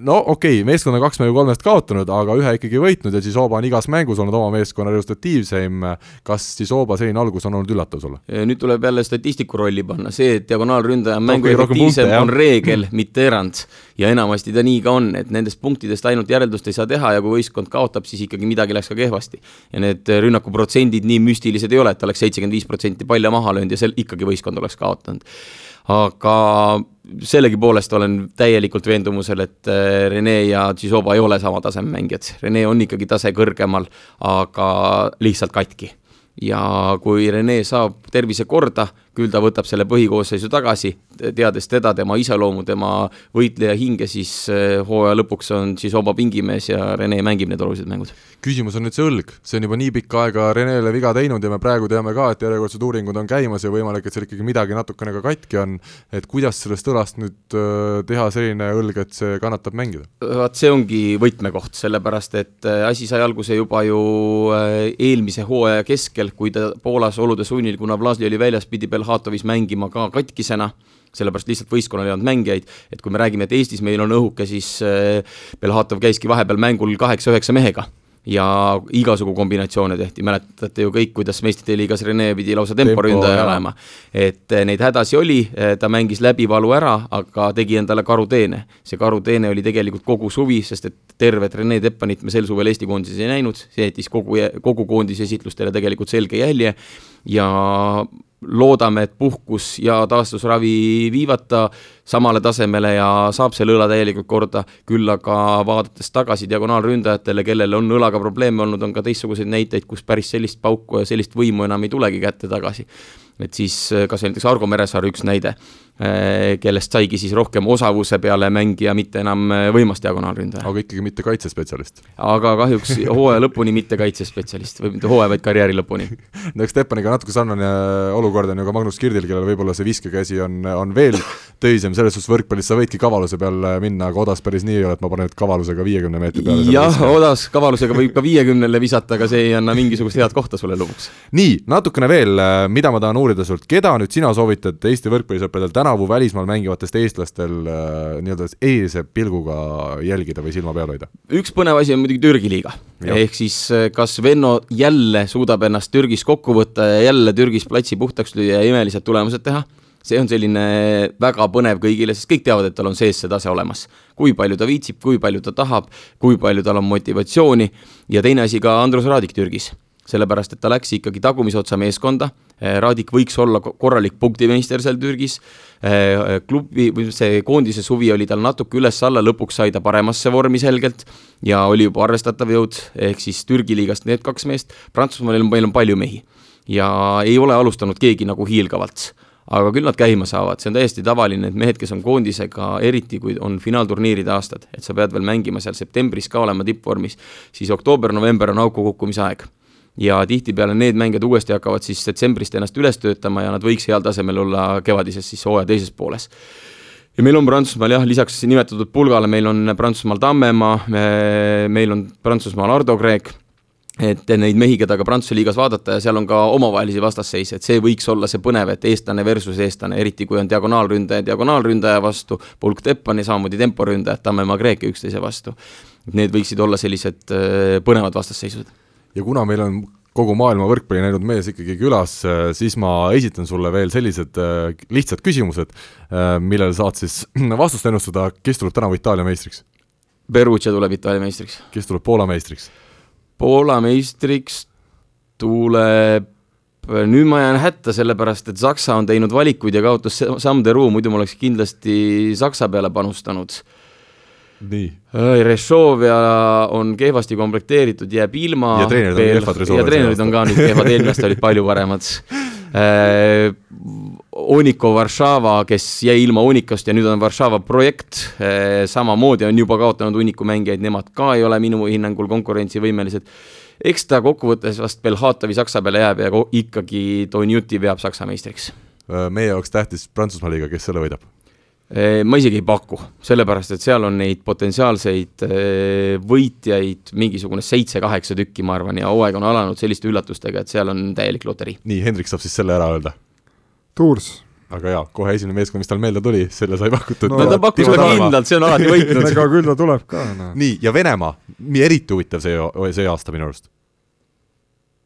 no okei okay,, meeskond on kaks mängu kolmest kaotanud, aga ühe ikkagi võitnud ja Zizoba on igas mängus olnud oma meeskonna resultatiivseim. kas Zizoba selline algus on olnud üllatav sulle? nüüd tuleb jälle statistiku rolli panna, see, et diagonaalründaja on mängu efektiivsem, on reegel, mitte erand. ja enamasti ta nii ka on, et nendest punktidest ainult järeldust ei saa teha ja kui võistkond kaotab, siis ikkagi midagi läks ka kehvasti. ja need rünnakuprotsendid nii müstilised ei ole, et oleks seitsekümmend viis protsenti palja maha löönud ja sel ikkagi võistkond oleks kaotanud aga sellegipoolest olen täielikult veendumusel, et äh, Rene ja Tšisoba ei ole sama taseme mängijad, Rene on ikkagi tase kõrgemal, aga lihtsalt katki. ja kui Rene saab tervise korda, küll ta võtab selle põhikoosseisu tagasi, teades teda, tema iseloomu, tema võitleja hinge, siis eh, hooaja lõpuks on siis oma pingimees ja Rene mängib need olulised mängud. küsimus on nüüd see õlg, see on juba nii pikka aega Renele viga teinud ja me praegu teame ka, et järjekordsed uuringud on käimas ja võimalik, et seal ikkagi midagi natukene ka katki on, et kuidas sellest õlast nüüd äh, teha selline õlg, et see kannatab mängida? vaat see ongi võtmekoht, sellepärast et äh, asi sai alguse juba ju eelmise hooaja keskel, kui ta Poolas olude sunnil, kuna Vlasli oli väljas, pidi Belhatovis mängima ka katkisena sellepärast lihtsalt võistkonnal ei olnud mängijaid, et kui me räägime, et Eestis meil on õhuke, siis äh, Belhatov käiski vahepeal mängul kaheksa-üheksa mehega. Ja igasugu kombinatsioone tehti, mäletate ju kõik, kuidas meistrite liigas Rene pidi lausa temporündaja Tempo, olema. et äh, neid hädasi oli, äh, ta mängis läbivalu ära, aga tegi endale karuteene. see karuteene oli tegelikult kogu suvi, sest et tervet Rene Teppanit me sel suvel Eesti koondises ei näinud, see jättis kogu, kogu koondise esitlustele tegelikult selge jälje. Ja loodame, et puhkus ja taastusravi viivad ta samale tasemele ja saab selle õla täielikult korda, küll aga vaadates tagasi diagonaalründajatele, kellel on õlaga probleeme olnud, on ka teistsuguseid näiteid, kus päris sellist pauku ja sellist võimu enam ei tulegi kätte tagasi. et siis kas või näiteks Argo Meresaar, üks näide kellest saigi siis rohkem osavuse peale mängija, mitte enam äh, võimas diagonaalründaja. aga ikkagi mitte kaitsespetsialist. aga kahjuks hooaja lõpuni mitte kaitsespetsialist või mitte hooaja, vaid karjääri lõpuni no eks Steppaniga natuke sarnane olukord on ju ka Magnus Kirdil, kellel võib-olla see viskekäsi on, on veel töisem, selles suhtes võrkpallis sa võidki kavaluse peale minna, aga Odas päris nii ei ole, et ma panen nüüd kavalusega viiekümne meetri peale. jah, Odas kavalusega võib ka viiekümnele visata, aga see ei anna mingisugust head kohta sulle lõpuks. nii, natukene veel, mida ma tahan uurida sult, keda nüüd sina soovitad Eesti võrkpallisõpradel täna tänavu välismaal mängivatest eestlastel äh, nii-öelda eelse pilguga jälgida või silma peal hoida? üks põnev asi on muidugi Türgi liiga. ehk siis äh, kas Venno jälle suudab ennast Türgis kokku võtta ja jälle Türgis platsi puhtaks lüüa ja imelised tulemused teha, see on selline väga põnev kõigile, sest kõik teavad, et tal on sees see tase olemas. kui palju ta viitsib, kui palju ta tahab, kui palju tal on motivatsiooni ja teine asi ka Andrus Raadik Türgis sellepärast et ta läks ikkagi tagumise otsa meeskonda, eh, Raadik võiks olla korralik punktimeister seal Türgis, eh, klubi või see koondise suvi oli tal natuke üles-alla, lõpuks sai ta paremasse vormi selgelt ja oli juba arvestatav jõud, ehk siis Türgi liigast need kaks meest, Prantsusmaal meil on palju mehi ja ei ole alustanud keegi nagu hiilgavalt aga küll nad käima saavad, see on täiesti tavaline, et mehed, kes on koondisega, eriti kui on finaalturniiride aastad, et sa pead veel mängima seal septembris ka olema tippvormis, siis oktoober-november on auku kukkumise aeg ja tihtipeale need mängijad uuesti hakkavad siis detsembrist ennast üles töötama ja nad võiks heal tasemel olla kevadises siis hooaja teises pooles ja meil on Prantsusmaal jah, lisaks nimetatud pulgale, meil on Prantsusmaal Tammemaa, meil on Prantsusmaal Ardo Kreek, et neid mehi, keda ka Prantsuse liigas vaadata ja seal on ka omavahelisi vastasseise, et see võiks olla see põnev, et eestlane versus eestlane, eriti kui on diagonaalründaja diagonaalründaja vastu, pulk Teppani, samamoodi temporündajad Tammemaa Kreek üksteise vastu. Need võiksid olla sellised äh, põnevad vastasseisud. Ja kuna meil on kogu maailma võrkpalli näinud mees ikkagi külas, äh, siis ma esitan sulle veel sellised äh, lihtsad küsimused, äh, millele saad siis vastust ennustada, kes tuleb tänavu Itaalia meistriks? Perugia tuleb Itaalia meistriks. kes tuleb Poola meistriks? Poola meistriks tuleb nüüd ma jään hätta, sellepärast et Saksa on teinud valikuid ja kaotas Samderu, muidu ma oleks kindlasti Saksa peale panustanud. Rešovia on kehvasti komplekteeritud, jääb ilma. ja treenerid on kehvad Rešovias. ja treenerid on ka nüüd kehvad, eelmine aasta olid palju paremad äh,. Oniko Varšava, kes jäi ilma Onikost ja nüüd on Varšava projekt äh,, samamoodi on juba kaotanud hunniku mängijaid, nemad ka ei ole minu hinnangul konkurentsivõimelised. eks ta kokkuvõttes vast Belhatovi Saksa peale jääb ja ikkagi Donjuti veab Saksa meistriks. Äh, meie jaoks tähtis Prantsusmaa liiga, kes selle võidab? Ma isegi ei paku, sellepärast et seal on neid potentsiaalseid võitjaid mingisugune seitse-kaheksa tükki, ma arvan, ja hooaeg on alanud selliste üllatustega, et seal on täielik loterii. nii, Hendrik saab siis selle ära öelda? Tours. aga jaa, kohe esimene meeskond, mis tal meelde tuli, selle sai pakutud no,. no ta pakkus ka kindlalt, see on alati võitnud ega küll ta tuleb ka no.. nii, ja Venemaa, eriti huvitav see, see aasta minu arust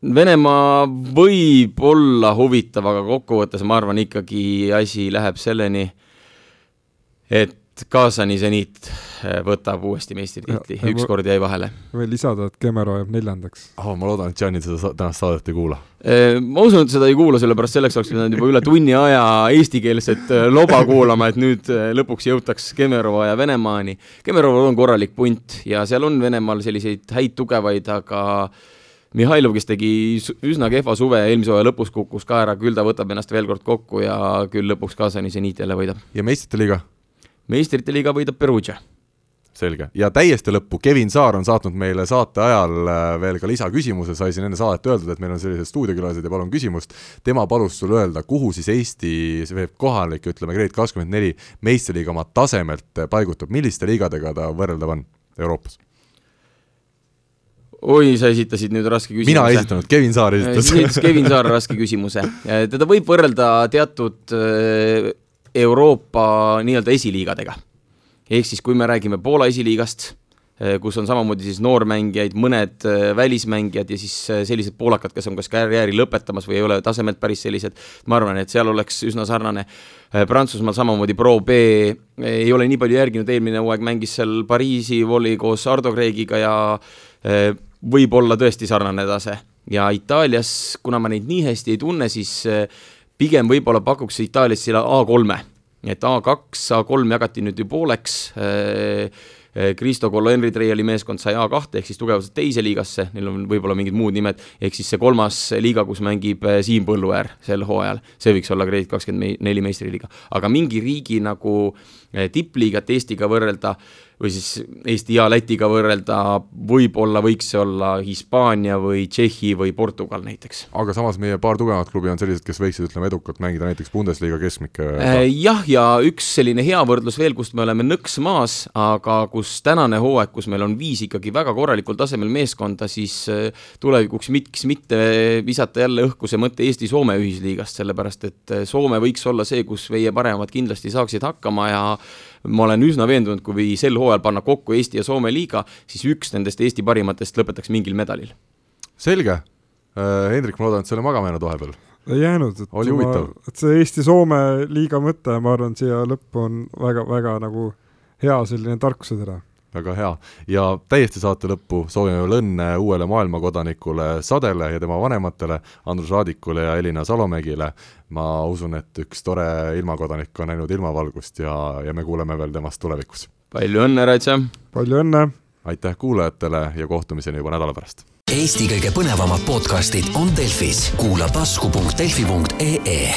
Venemaa võib olla huvitav, aga kokkuvõttes ma arvan ikkagi asi läheb selleni, et Kaasani seniit äh, võtab uuesti meistritiitli, ükskord jäi vahele. võin lisada, et Kemero jääb neljandaks oh,. ma loodan, et Jaanid seda tänast saadet ei kuula. Äh, ma usun, et seda ei kuula, sellepärast selleks oleks pidanud juba üle tunni aja eestikeelset äh, loba kuulama, et nüüd lõpuks jõutaks Kemerova ja Venemaani. Kemeroval on korralik punt ja seal on Venemaal selliseid häid tugevaid, aga Mihhailov, kes tegi üsna kehva suve eelmise hooaja lõpus, kukkus ka ära, küll ta võtab ennast veel kord kokku ja küll lõpuks Kaasani seniit jälle võidab. ja meistrite liiga? Meistrite liiga võidab Perugia. selge, ja täiesti lõppu, Kevin Saar on saatnud meile saate ajal äh, veel ka lisaküsimuse, sai siin enne saadet öeldud, et meil on sellised stuudiokülalised ja palun küsimust. tema palus sul öelda, kuhu siis Eesti, see kohalik, ütleme, Grade kakskümmend neli meistriliiga oma tasemelt paigutub, milliste liigadega ta võrreldav on Euroopas? oi, sa esitasid nüüd raske küsimuse. mina ei esitanud, Kevin Saar esitas esitas Kevin Saar raske küsimuse. teda võib võrrelda teatud äh, Euroopa nii-öelda esiliigadega. ehk siis, kui me räägime Poola esiliigast, eh, kus on samamoodi siis noormängijaid, mõned eh, välismängijad ja siis eh, sellised poolakad, kes on kas karjääri lõpetamas või ei ole tasemelt päris sellised, ma arvan, et seal oleks üsna sarnane. Prantsusmaal samamoodi Pro B ei ole nii palju järginud, eelmine hooaeg mängis seal Pariisi voli koos Ardo Kreigiga ja võib olla tõesti sarnane tase. ja Itaalias, kuna ma neid nii hästi ei tunne, siis pigem võib-olla pakuks Itaalias selle A3-e, et A2, A3 jagati nüüd ju pooleks, Cristo Collo Henry-Treiali meeskond sai A2 ehk siis tugevaselt teise liigasse, neil on võib-olla mingid muud nimed, ehk siis see kolmas liiga, kus mängib eh, Siim Põlluäär sel hooajal, see võiks olla Grade kakskümmend neli meistriliiga. aga mingi riigi nagu tippliigat Eestiga võrrelda või siis Eesti ja Lätiga võrrelda, võib-olla võiks see olla Hispaania või Tšehhi või Portugal näiteks. aga samas meie paar tugevamat klubi on sellised, kes võiksid, ütleme, edukalt mängida näiteks Bundesliga keskmike äh, jah, ja üks selline hea võrdlus veel, kust me oleme nõks maas, aga kus tänane hooaeg, kus meil on viis ikkagi väga korralikul tasemel meeskonda, siis äh, tulevikuks miks mitte visata jälle õhku see mõte Eesti-Soome ühisliigast, sellepärast et äh, Soome võiks olla see, kus meie paremad kindlasti saaksid hakkama ja ma olen üsna veendunud, kui sel hooajal panna kokku Eesti ja Soome liiga, siis üks nendest Eesti parimatest lõpetaks mingil medalil. selge äh,, Hendrik, ma loodan, et sa ei ole magama jäänud vahepeal? ei jäänud, et oli huvitav. et see Eesti-Soome liiga mõte, ma arvan, siia lõppu on väga-väga nagu hea selline tarkusetera väga hea ja täiesti saate lõppu soovime veel õnne uuele maailmakodanikule Sadele ja tema vanematele, Andrus Raadikule ja Elina Salomägile. ma usun, et üks tore ilmakodanik on näinud ilmavalgust ja, ja me kuuleme veel temast tulevikus. palju õnne, Raitsa! palju õnne! aitäh kuulajatele ja kohtumiseni juba nädala pärast! Eesti kõige põnevamad podcastid on Delfis, kuula tasku.delfi.ee